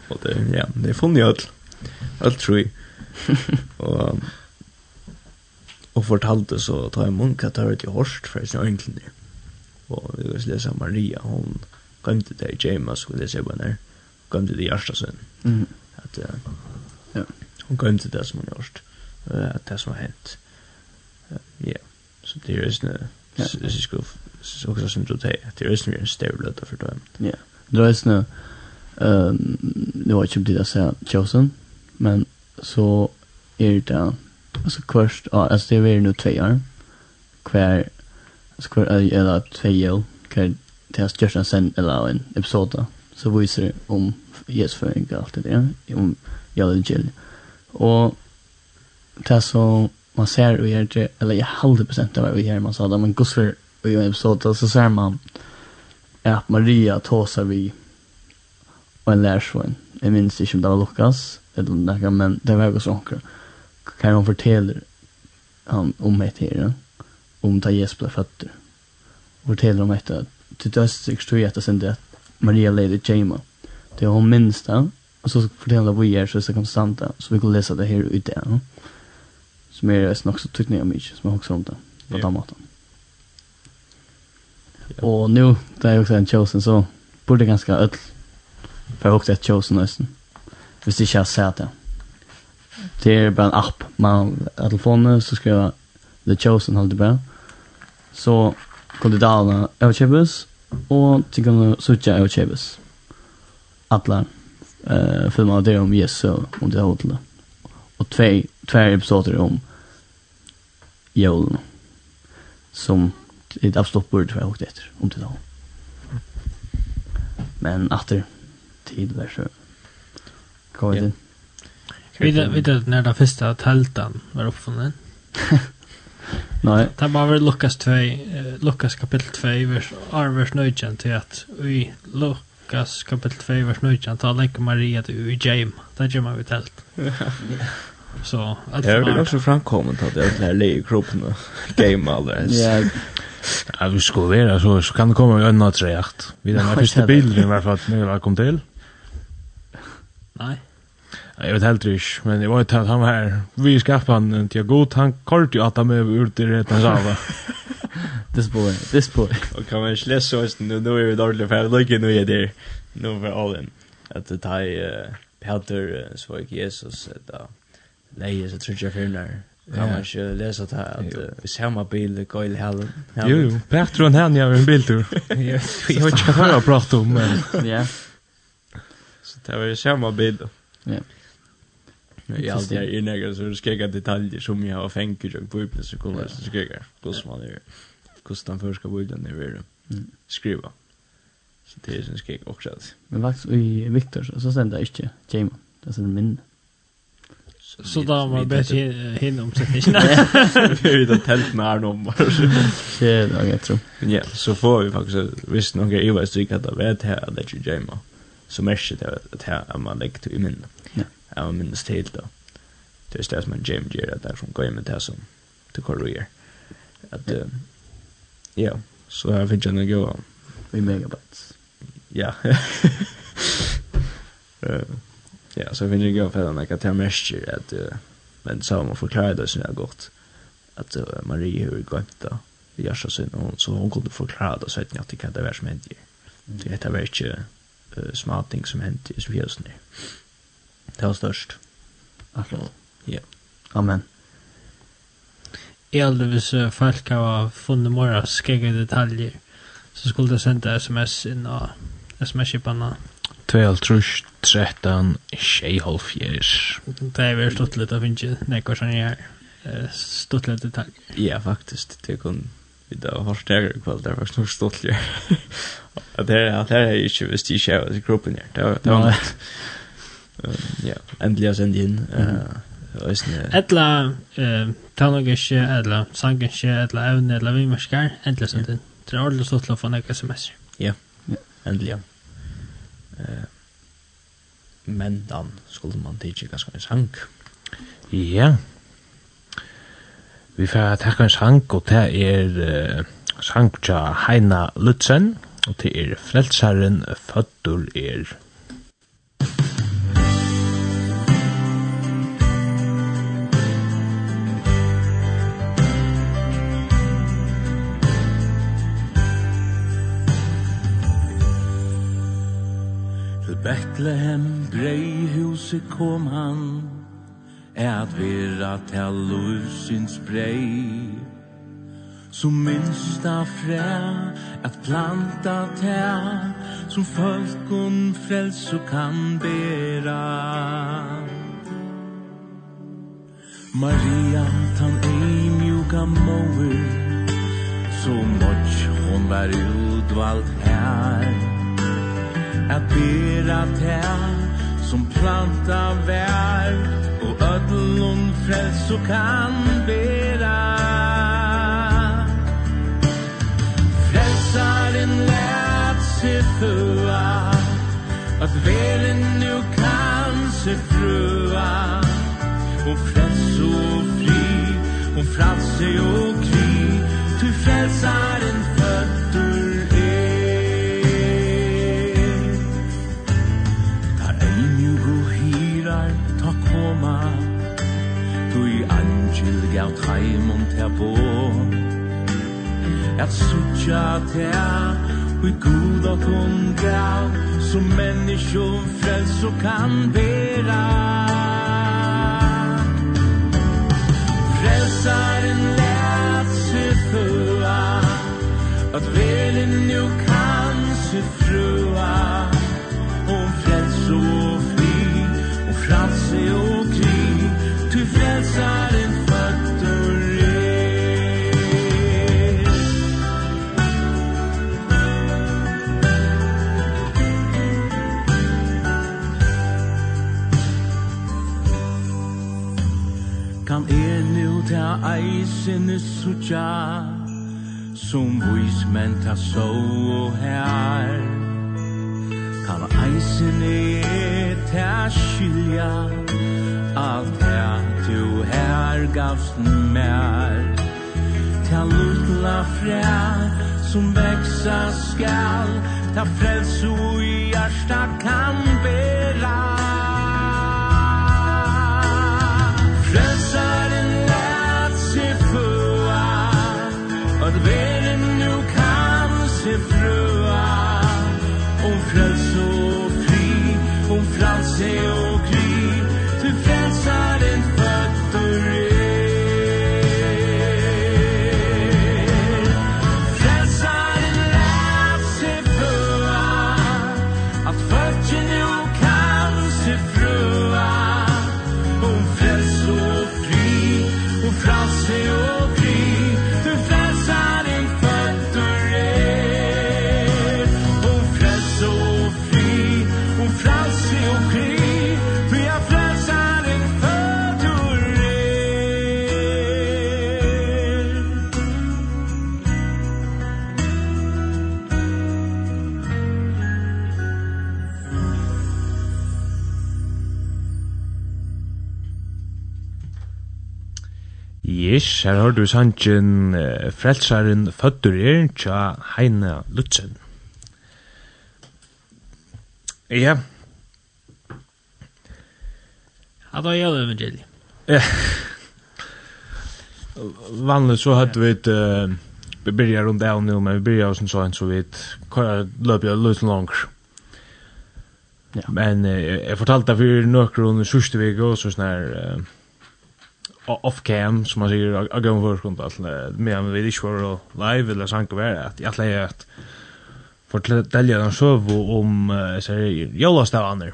Och det, ja, det är funnit allt. Allt tror jag. Och och fortalte så tar jag munka tar ut i horst för sin änglen. Och vi vill läsa Maria, hon kom till dig, James, skulle det se på där. Kom till dig, Jarstasön. Mm. Att, ja. Hon kom till det som hon gjort. Att det som har hänt. Ja. Så det är ju en... Det är ju så också som du säger det är ju en stävla för dem. Ja. Det är snö. Ehm det var ju det att säga Chosen men så är det alltså kvörst ja alltså det är nu två år kvar alltså kvar eller två år kan det har största sen eller en episode så visar det om yes för en allt det där om jag och Jill och det så man ser och gör det eller jag håller procent av vad vi gör man sa det men gosför i en episode så ser man at Maria tåsar vi og en lärsvän. Jeg minns ikke om det var Lukas eller om det men det var också sånt. Kan hon forteller han om et her, om ta Jesus blev fötter. Och fortäller om ett att till dödstryck tror jeg etter sin det at Maria leide Jema. Det er hun minns det. og så fortäller vi er så er det konstanta. Så vi kan lese det her ut det. Som er nok så tyckning av mig som jag också om det. På den maten. Og nu där jag också en chosen så burde det ganske ødel. For jeg för också et chosen nesten. Hvis det ikke har sett det. Det er bare en app. Man har telefonen, så skriver jeg The Chosen, holdt det bra. Så kan du dala Eukjebus, og til kan du av Eukjebus. Alla uh, filmer det om Jesu, om det er hotellet. Og tve, tve episoder om Jolen, som det är absolut borde vara åkt etter, om till da. Men åter tid var så. Kom det. Vi vet att när den första tältan var uppfunnen. Nei. Det var väl Lukas 2, Lukas kapitel 2, vers, 8, vers 9, till att i Lukas kapitel 2, vers 9 19 talar Maria till James. Det gör man väl tält. Så att det är också framkommet att jag lär lägga kroppen och game alldeles. Ja. Ja, vi ska vara så så kan det komma en annan trejakt. Vi den första bilden i alla fall när jag kom till. Nej. Jag vet helt rysch, men jag vet att han var här. Vi skaffade han en till god, han kort ju att han med ut i rätten sava. This boy, this boy. Och kan man inte läsa oss nu, nu är vi dåliga för jag lyckas nu är det. Nu är vi all in. Att det tar är Peter, så är Jesus, det leie så tror jag för när kan man ju läsa det här att vi ser man bil går i hallen. Jo jo, bättre än han jag en biltur. jag vet inte vad jag pratar om men ja. Så det var ju samma bil. Ja. Jag är alltid i inne, så skräcka detaljer som jag har fängt jag på så kommer så skräcka. Kost man det. Kost den första bilden det är det. Skriva. Så det är sen skräck också. Men faktiskt, i Victor så sen där inte Jamie. Det är en minne. Så då var det bättre hinna om sig. Vi vet att tälten är någon Shit, jag tror. Men ja, så får vi faktiskt visst några i vad stryk att det vet här att det är jamma. Så mest det att här är man läggt i minne. Ja. Ja, man minnes till då. Det är det som en jam ger att det som går med det som till korriger. Att ja, så här finns jag några. Vi megabytes. Ja. Eh Ja, så finner jag för mig att jag märker att men så man förklarar det så jag gått att Marie hur gått då. i har så sen så hon kunde förklara det så att jag tycker att det var som hände. Det är väl inte ting som hände i Sverige nu. Det var störst. Akkurat. Ja. Amen. Elvis folk har funnit mora skägga detaljer så skulle det sända sms in och sms-chiparna 2.5, 13, 6.5. Det er vel stått litt av finnes, nekker som jeg er stått litt detalj. Ja, faktisk, det kun vi da har stærere kvall, det er faktisk nok stått litt. Det er det er ikke hvis de ikke er i gruppen her, det var nett. Ja, endelig har sendt inn. Etla, tannog ikke, etla sang ikke, etla evne, etla vi mersker, endelig sendt inn. Det er ordentlig stått litt å få nekka sms. Ja, endelig, ja. Eh, men dan skulle man tidsi ganske en sang. Ja. Vi får takka en sang, og det er uh, sang tja Heina Lutzen, og det er Frelsaren Føttur er Betlehem breihuset kom han at vera til lusins brei Som minsta fræ at planta tæ Som folkun frels og kan bera. Maria tan ei mjuka mover Så much hon var utvald her. At bera tän som planta vær og ödlon frels og kan bera. In lät sig fua Att velen nu kan se frua. Och fräls och fri Och frälse och krig Du frälsaren fjert taimon und bo Er suttja ter Ui god og kun gav Som menneske frels og kan vera. Frelsaren lät sig föa At velen nu kan se frua Kan er nu ta eisene sucha Som vis men ta so og her. Kan eisene ta skilja Alt her du her gavst mer Ta lutla fræ som växa skall Ta frälso i hjärsta kan be Senhor her har du sannsyn uh, Frelsaren fødder er tja Heine Lutzen. Ja. Ja, da gjør det evangeliet. Ja. Vanlig så hadde vi et... Uh, vi byrjar rundt av nu, men vi byrjar hos en sånn, så vi løper jeg løs langer. Ja. Men uh, jeg fortalte for noen sørste vik, og så sånn her... Uh, off-cam, som man säger jag sier, av gøyne forskund, medan vi ikke var live, eller sank og att jag lägger att fortälja den så om uh, så här jolastavar jólastavaner,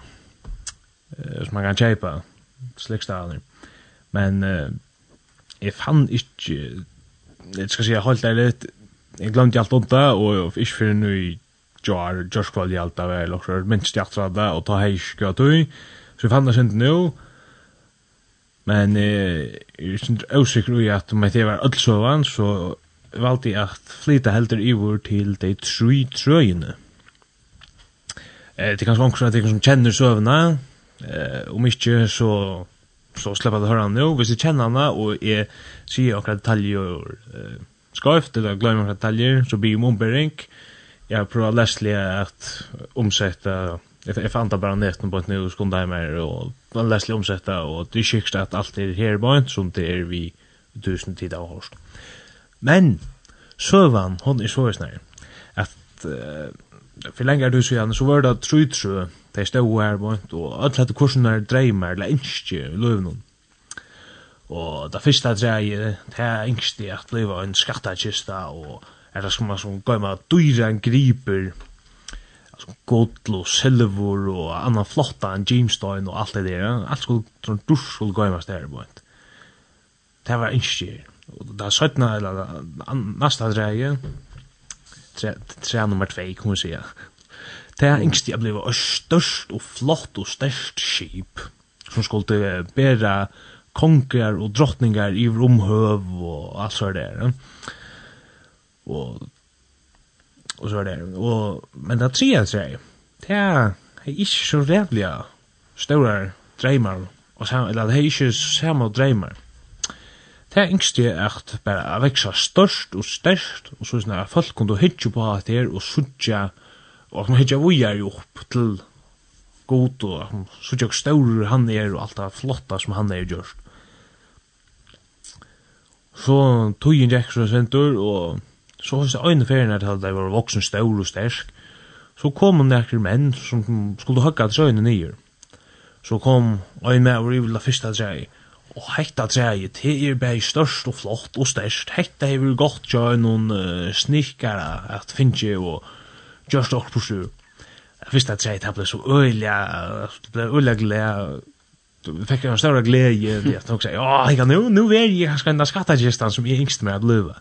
som man kan kjeipa, slikstavaner. Men jeg fann ikke, jeg skal si, jeg holdt det litt, jeg glemte alt om det, og ikke fyrir nu i jar, jarskvall i alt det, eller minst i tror det, og ta heis gøy, så jeg fann det sint nu, Men eh, jeg synes usikker i at om jeg var ødelsøvann, så valgte jeg at flyta helder ivor til de tre trøyene. Eh, det er kanskje omkring at jeg som kjenner søvna, eh, om ikke så så släppa det höra nu, hvis jeg kjenner henne, og jeg sier akkurat detaljer eh, skarft, eller glemmer akkurat detaljer, så blir jeg ombering. Jeg har prøvd å leslige at omsette Jeg, jeg fant det bare nästan på ett nu skulle där mer och man läste omsätta och det skickste att allt är här bara inte som det er vi tusen tid av hårst. Men sövan hon er så snær, at uh, for lenge er du så gjerne, så var det true true det stod her på inte och allt hade kursen er dreimer, eller inte löven Og det første dreie, det er yngste at leva en skattakista, og er det som man som med dyra en griper, alltså guld och silver och annan flotta en gemstone och allt det där. Allt skulle från dusch skulle gå mest där på. Det var inte Och där sjutton eller nästa dreje. Tre tre nummer 2 kan man säga. Det är inte jag blev störst och flott och störst skip som skulle bära konger och drottningar i romhöv och allt så där. Og och så där och men det tre så är det är inte så rävliga stora drömmar och så eller det är inte samma drömmar det är at bare bara växa størst og størst, og så såna folk kunde hitje på att det och sucha och man hitcha vi är ju upp till god och hvor stor han er, og alt det flotta som han er gjørst. så tog jag Jackson Center og Så hos hans øyne ferien at de var voksen staur og stersk. Så kom hun nekker menn som skulle høkka til søgne nyer. Så kom øyne med og rivla fyrsta trei. Og hekta trei, det er bare størst og flott og sterst. Hekta er vel godt til noen uh, snikkere at finnje og gjørst okkur på styr. Fyrsta trei, det ble så øyla, det ble øyla glede, Vi fikk en större glädje det att också ja jag nu nu är jag kanske den skattkistan som jeg yngst med att leva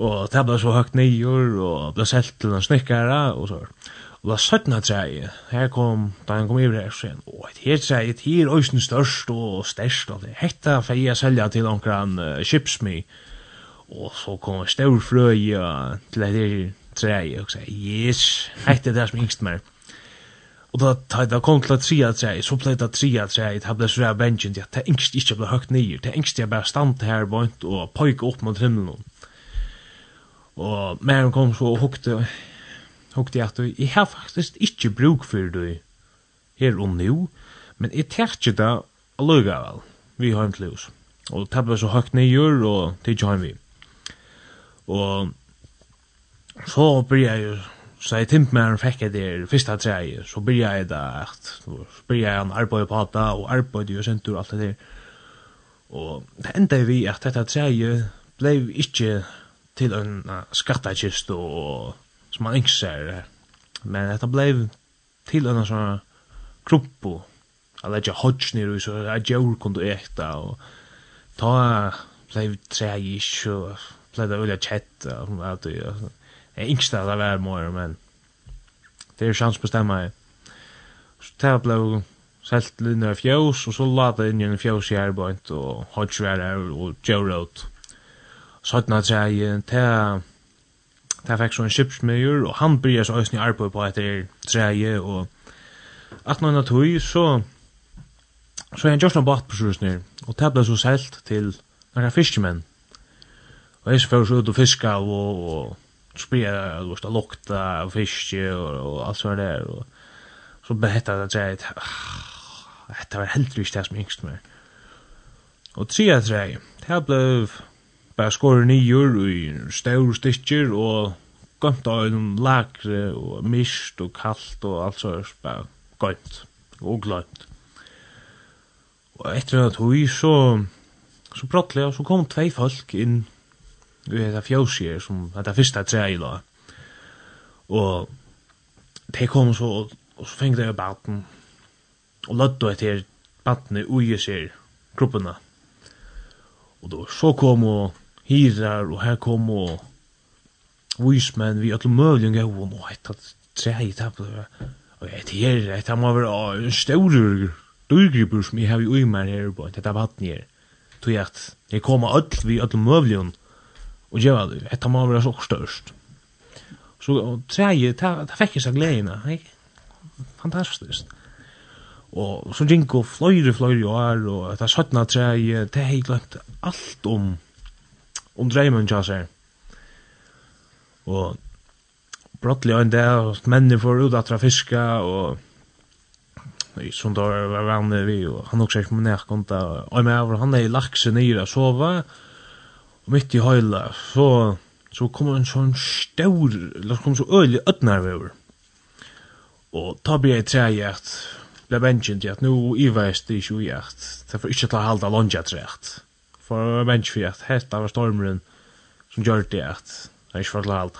og det ble så høyt nyer, og ble selt til en snikkere, og så. Og da søttene treet, her kom, da han kom i her, så igjen, og et her treet, her er øysen størst og størst, og det hette for jeg selger til noen uh, Chipsme, og så kom en stor frøy uh, til et her treet, og så, yes, hette det som yngst mer. Og da ta da kom til tria tre, så ble det tria tre, det ble så der benchen, det er engst ikke ble høgt nyer, det er engst jeg bare stand her og pojka opp mot himmelen. Og mer kom så og hukte, hukte at jeg har faktisk ikke bruk for det her og nå, men jeg terkje det allugavel, vi har en til hos. Og det ble så høyt nøyur, og det ikke har vi. Og så blir jeg jo, så jeg timt med han fikk jeg det første treet, så blir jeg da at, så blir jeg en arbeid på hatt, og arbeid og sentur, alt det der. Og det enda vi at dette treet ble ikke till en skattakist og som man ikke ser Men dette blev till en sån krumpo. Jag lägger hodge ner och så jag gör kunde äta och ta blev träish og blev det veldig kjett og alt det. Jag inte ställa vär mer men det är chans bestämma. Så det ble selt linjer fjós og så lata inn i en fjós i erbant og hodge var her og gjør ut sådana træi, ta ta fick så en skipsmejur, och han börjar så æsni arbeid på etter træi, og och att någon tøy, så så är er han gjørst noen båtpersøsner, och ta ble så sält till några noen och är så för så ut og fiska, och og spyrir, og lukta lukta av fiske, och og alt sånn der, og så behetta det træi, ah, dette var heldigvis det som yngst meg. Og tria træi, det blev bara skorer nyer i større stikker og gømt av en lagre og mist og kallt og alt sånt bare gømt og glømt. Og etter at hui så så brottelig så kom tvei folk inn i dette fjøsier som var det første tre i dag. Og de kom så og så fengte jeg baten og lødde etter batene ui i seg gruppene. Og då så kom og hirar og her kom og vismenn vi at öllum gav og og tre i tap og et her et han være en stor duggripur som jeg har í mer her på hetta vatten her. Tog jeg at jeg kom og alt vi at mövling og geva det hetta må være så størst. Så tre i det fikk jeg seg gleina fantastisk og så gikk og fløyre fløyre år og ta sjøtna det ta hei glemt alt om om dreimen tja seg. Og brottelig en del, og mennene får ut atra fiska, og som da var vann vi, og han også ikke med nekkonta, og med over, han er i lakse nyr og sova, og mitt i høyla, så, så kom en sånn stor, eller kom så øylig ødnar vi over. Og ta blir jeg tre at, ble bensin til at, nu iveist det ikke ui at, derfor ikke ta halda lonja trei at, for bench for at hetta var stormeren som gjør det att jag inte förklarade allt.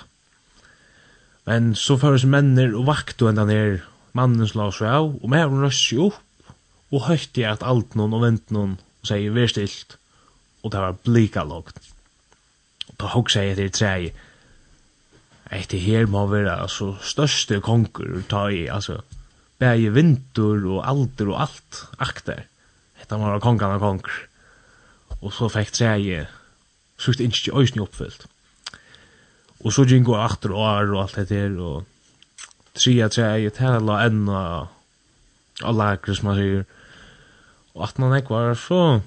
Men så føres männer og vakt enda ned ner som la seg av og med hun røst seg upp og höjde at alt noen og vent noen og sier säger stilt og det var blika lågt. Og da hög sig efter tre Etter her må være altså, største konger ta i, altså, bæge vinter og alder og alt, akter. Etter må være kongen av konger og så fikk tre sjukt ikke øyne oppfyllt. Og så gikk jeg achter år og alt det der, og tre treje, tæra la enna og lager, som man sier. Og at man ikke var, så,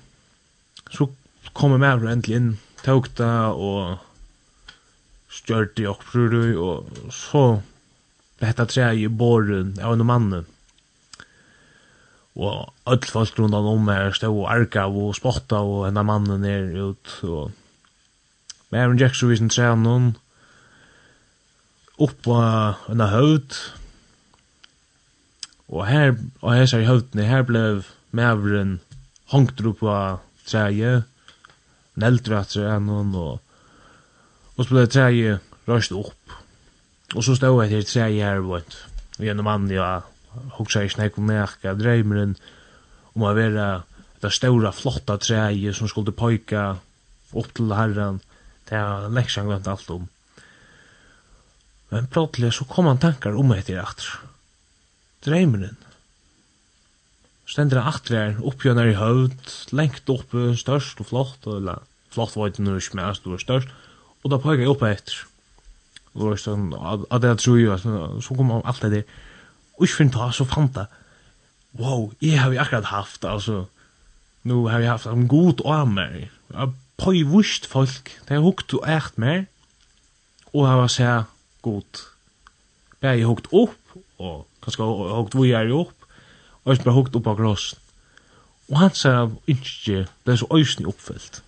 så kom jeg med endelig inn, tok det, og stjørte i opprøret, og så ble dette tre i båren av en mannen og öll folk rundt om her stod og arka og spotta og henne mannen er ut og Maren Jackson visen trenon opp på henne høvd. Og her og her ser høvdene her ble maveren hongt opp på treje neldra trenon og og så ble treje røst opp og så stod jeg til treje her og en mann ja hugsa ikke nek om merka dreimeren om å være det stora flotta treet som skulle poika opp til herren det er lekst han glemt alt om men plötsligt så kom han tankar om etter atter dreimeren stendur det atter oppgjønner i høvd lengt oppe størst og flott eller flott var det nu ikke mer stort størst og da poika opp etter og det var sånn at det tror jeg så kom han det der Och för ta så fanta. Wow, jag har ju akkurat haft alltså nu har jag haft en god armer. Jag har vurst folk. Det har hukt och ägt mer. Och jag var så god. Jag har hukt upp och kanske hukt vi är upp. Och jag har hukt upp av grossen. Og han sa ikke är så øysnig oppfyllt.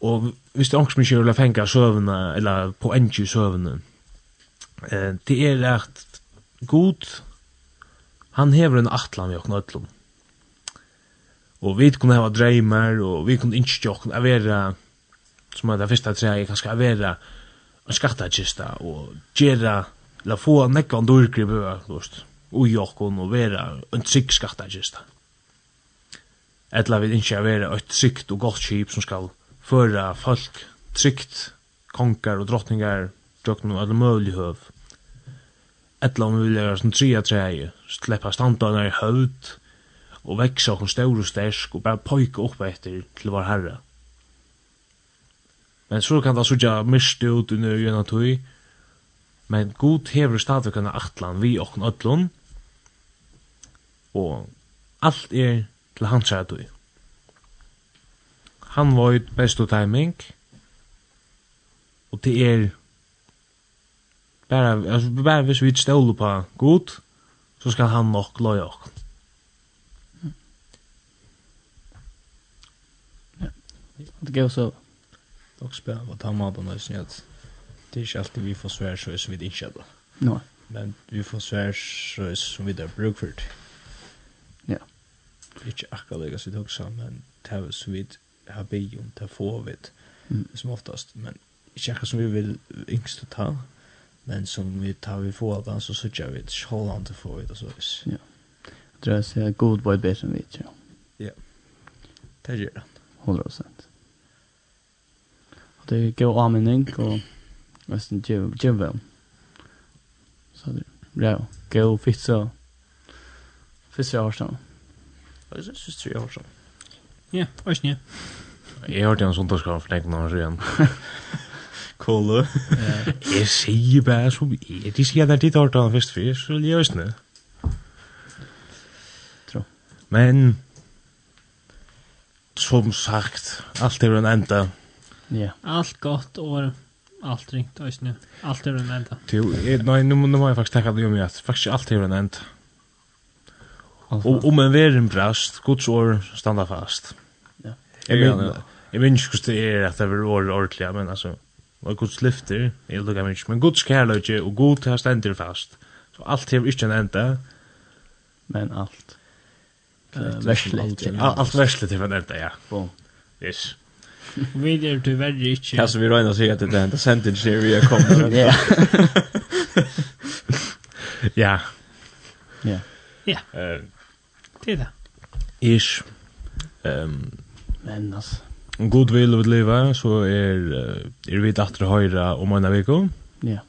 Og hvis det er angst mye å fenge søvnene, eller på enke søvnene, eh, det er at god, han hever en atlan vi okna ötlum Og vi kunne hava dreimer, og vi kunne innskje okna avera, som er det første treet, kanskje avera en skattakista, og gjerra, la få nekka en dårgri bøy, ui okkon, og vera en trygg skattakista. Etla vi innskje avera et trygt og godt kip som skal føra folk trygt, konkar og drottningar, drøkna og alle møylig høv etla om vi vil gjøre sånn tria treie, sleppa standarna i høvd, og veksa okkur stor og stersk, og bare poika opp etter til vår herre. Men så kan det sånja myrste ut under gjennom tøy, men god hever stadvikana atlan vi okkur ötlun, og alt er til hans herre tøy. Han var best og timing, og det er Bara, alltså bara hvis vi ikke på god, så skal han nok løye oss. Det går så. Och spela vad han har på nästan att det är inte alltid vi får svär så som vi inte hade. Nej. Men vi får svär så är som vi där bruk. Ja. Det är inte akkurat så det också men det är så vi har be om det får vi. Som oftast men inte akkurat som vi vill yngst ta men som vi tar vi få den så söker vi ett Holland till få det så vis. Ja. Jag tror jag säger god boy bättre än vi tror. Ja. Det gör det. 100 procent. Och det är god användning och resten gör väl. Så det bra. Gå fixa. Fitsa jag har sedan. Jag syns tror jag har sedan. Ja, oj snä. Jag har en sånt där ska förlägga någon igen. kåle. Jeg sier bare som er. De sier at det er ditt hårdt av først før, så vil jeg øsne. Tro. Men, som sagt, alt er en enda. Ja. Alt godt og allt ringt ösnu. Allt är en ända. Jo, nei, nu nu måste faktisk faktiskt tacka dig om at faktisk alt er en enda. Og om en värden brast, Guds år standa fast. Ja. Jag jeg, jag minns just det är att det var ordentligt, men alltså og Guds lyfter, er lukka minst, men Guds kærløyke og god har stendir fast. Så alt hever ikke en enda. Men alt. Uh, verslet. Alt verslet hever en enda, ja. Boom. Yes. Vi er tyverre ikke. Ja, så vi røyna sier at det er enda sentence her vi er kommet. Ja. Ja. Ja. Ja. Det er det. Ish. Um, men altså. Om god vil vi leva, så er, er vi datter høyra om en veko. Ja.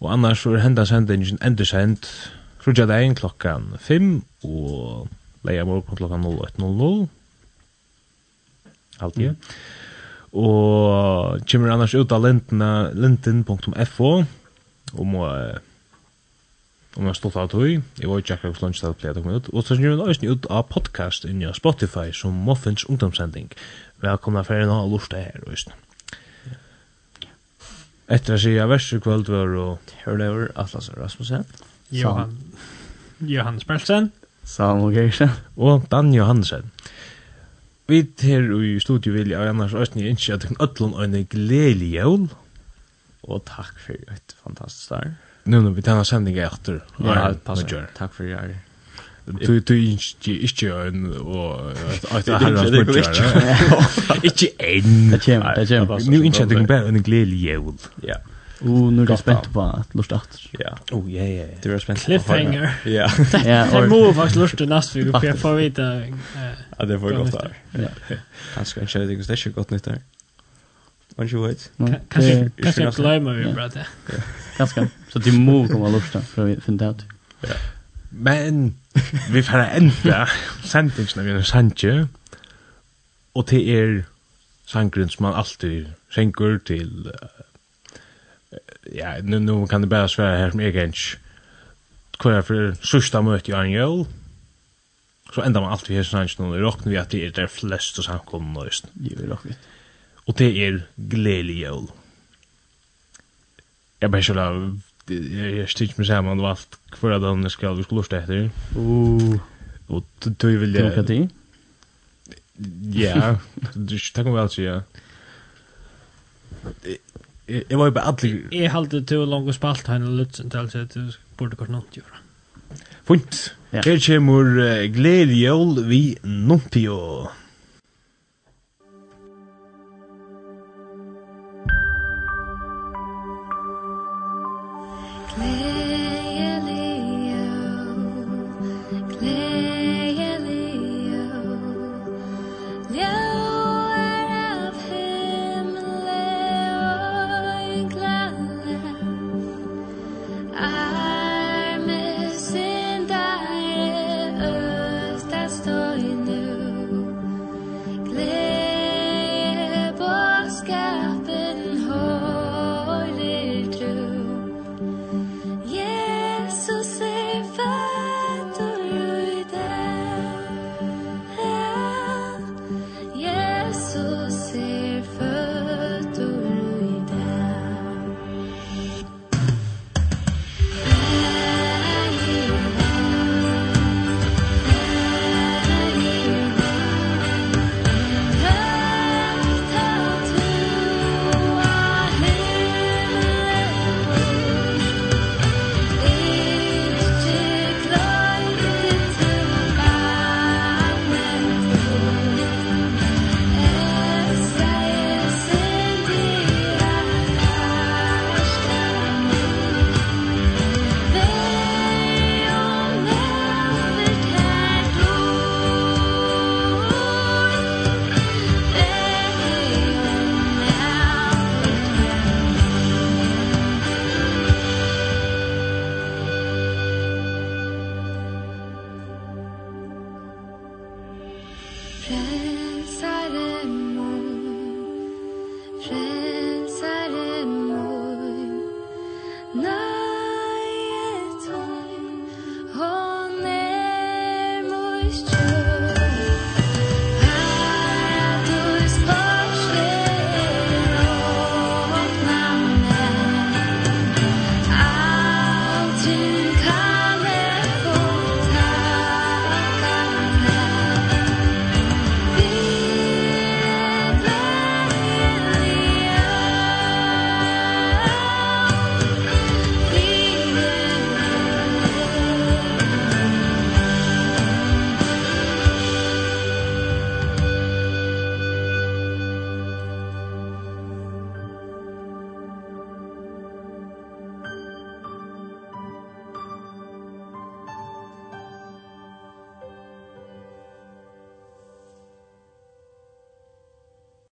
Og annars så er hendas hendingen endersend frugja deg klokkan 5 og leia morgon klokkan 01.00. Alt ja. Mm. Og kommer annars ut av linten.fo må å om jeg stått av tog. Jeg var ikke akkurat lunch til å pleie det ut. Og så gjør vi nøysen ut av podcast inni av Spotify som Muffins ungdomssending. Velkomna for en av lortet her, nøysen. Etter å si av verste kvöld var og... Hørlever Atlas Rasmussen. Johan... Johan Spelsen. Sam Samuel Geisha. Og Dan Johansen. Vi her i studio vilja, og annars øyne jeg ikke at jeg kan ødlån og en gledelig jævn. Og takk for et fantastisk dag nu nu vi tar en sändning efter. Ja, passar. Tack för det. Du du inte inte en och att det här är inte. Inte en. Det kommer det kommer. Nu inte det kommer en glädje jul. Ja. Och nu är det spänt på att lusta att. Ja. Oh ja ja. Det är spänt. Cliffhanger. Ja. Ja, och move vart lust nästa vecka för jag får vita. Ja, det får gott där. Ja. Kanske inte det är gott nytt där. Man ju vet. Kanske kanske glömmer vi bara det. Ganska. Så det må komma lusta för vi finna ut. Ja. Men vi får ända sentence när vi är sanje. Och det är sangren som man alltid skänker till ja, nu, nu kan det bara svära här som jag kanske kvar för sista mötet i Angel så enda man alltid här sanns nu i rocken vi att det är där flest och samkomna just. Jo, i rocken og det er gledelig jøl. Jeg bare ikke la, jeg styrt meg sammen og alt hver av denne skal vi skulle lorte etter. Uh. Og du vil jeg... Demokrati? Ja, du takk om vel, ja. Jeg var jo bare alle... Jeg halte til å lange spalt henne litt, til at du burde gått noe til Fint. Her kommer uh, Gledelig jøl vi nompio. Fint.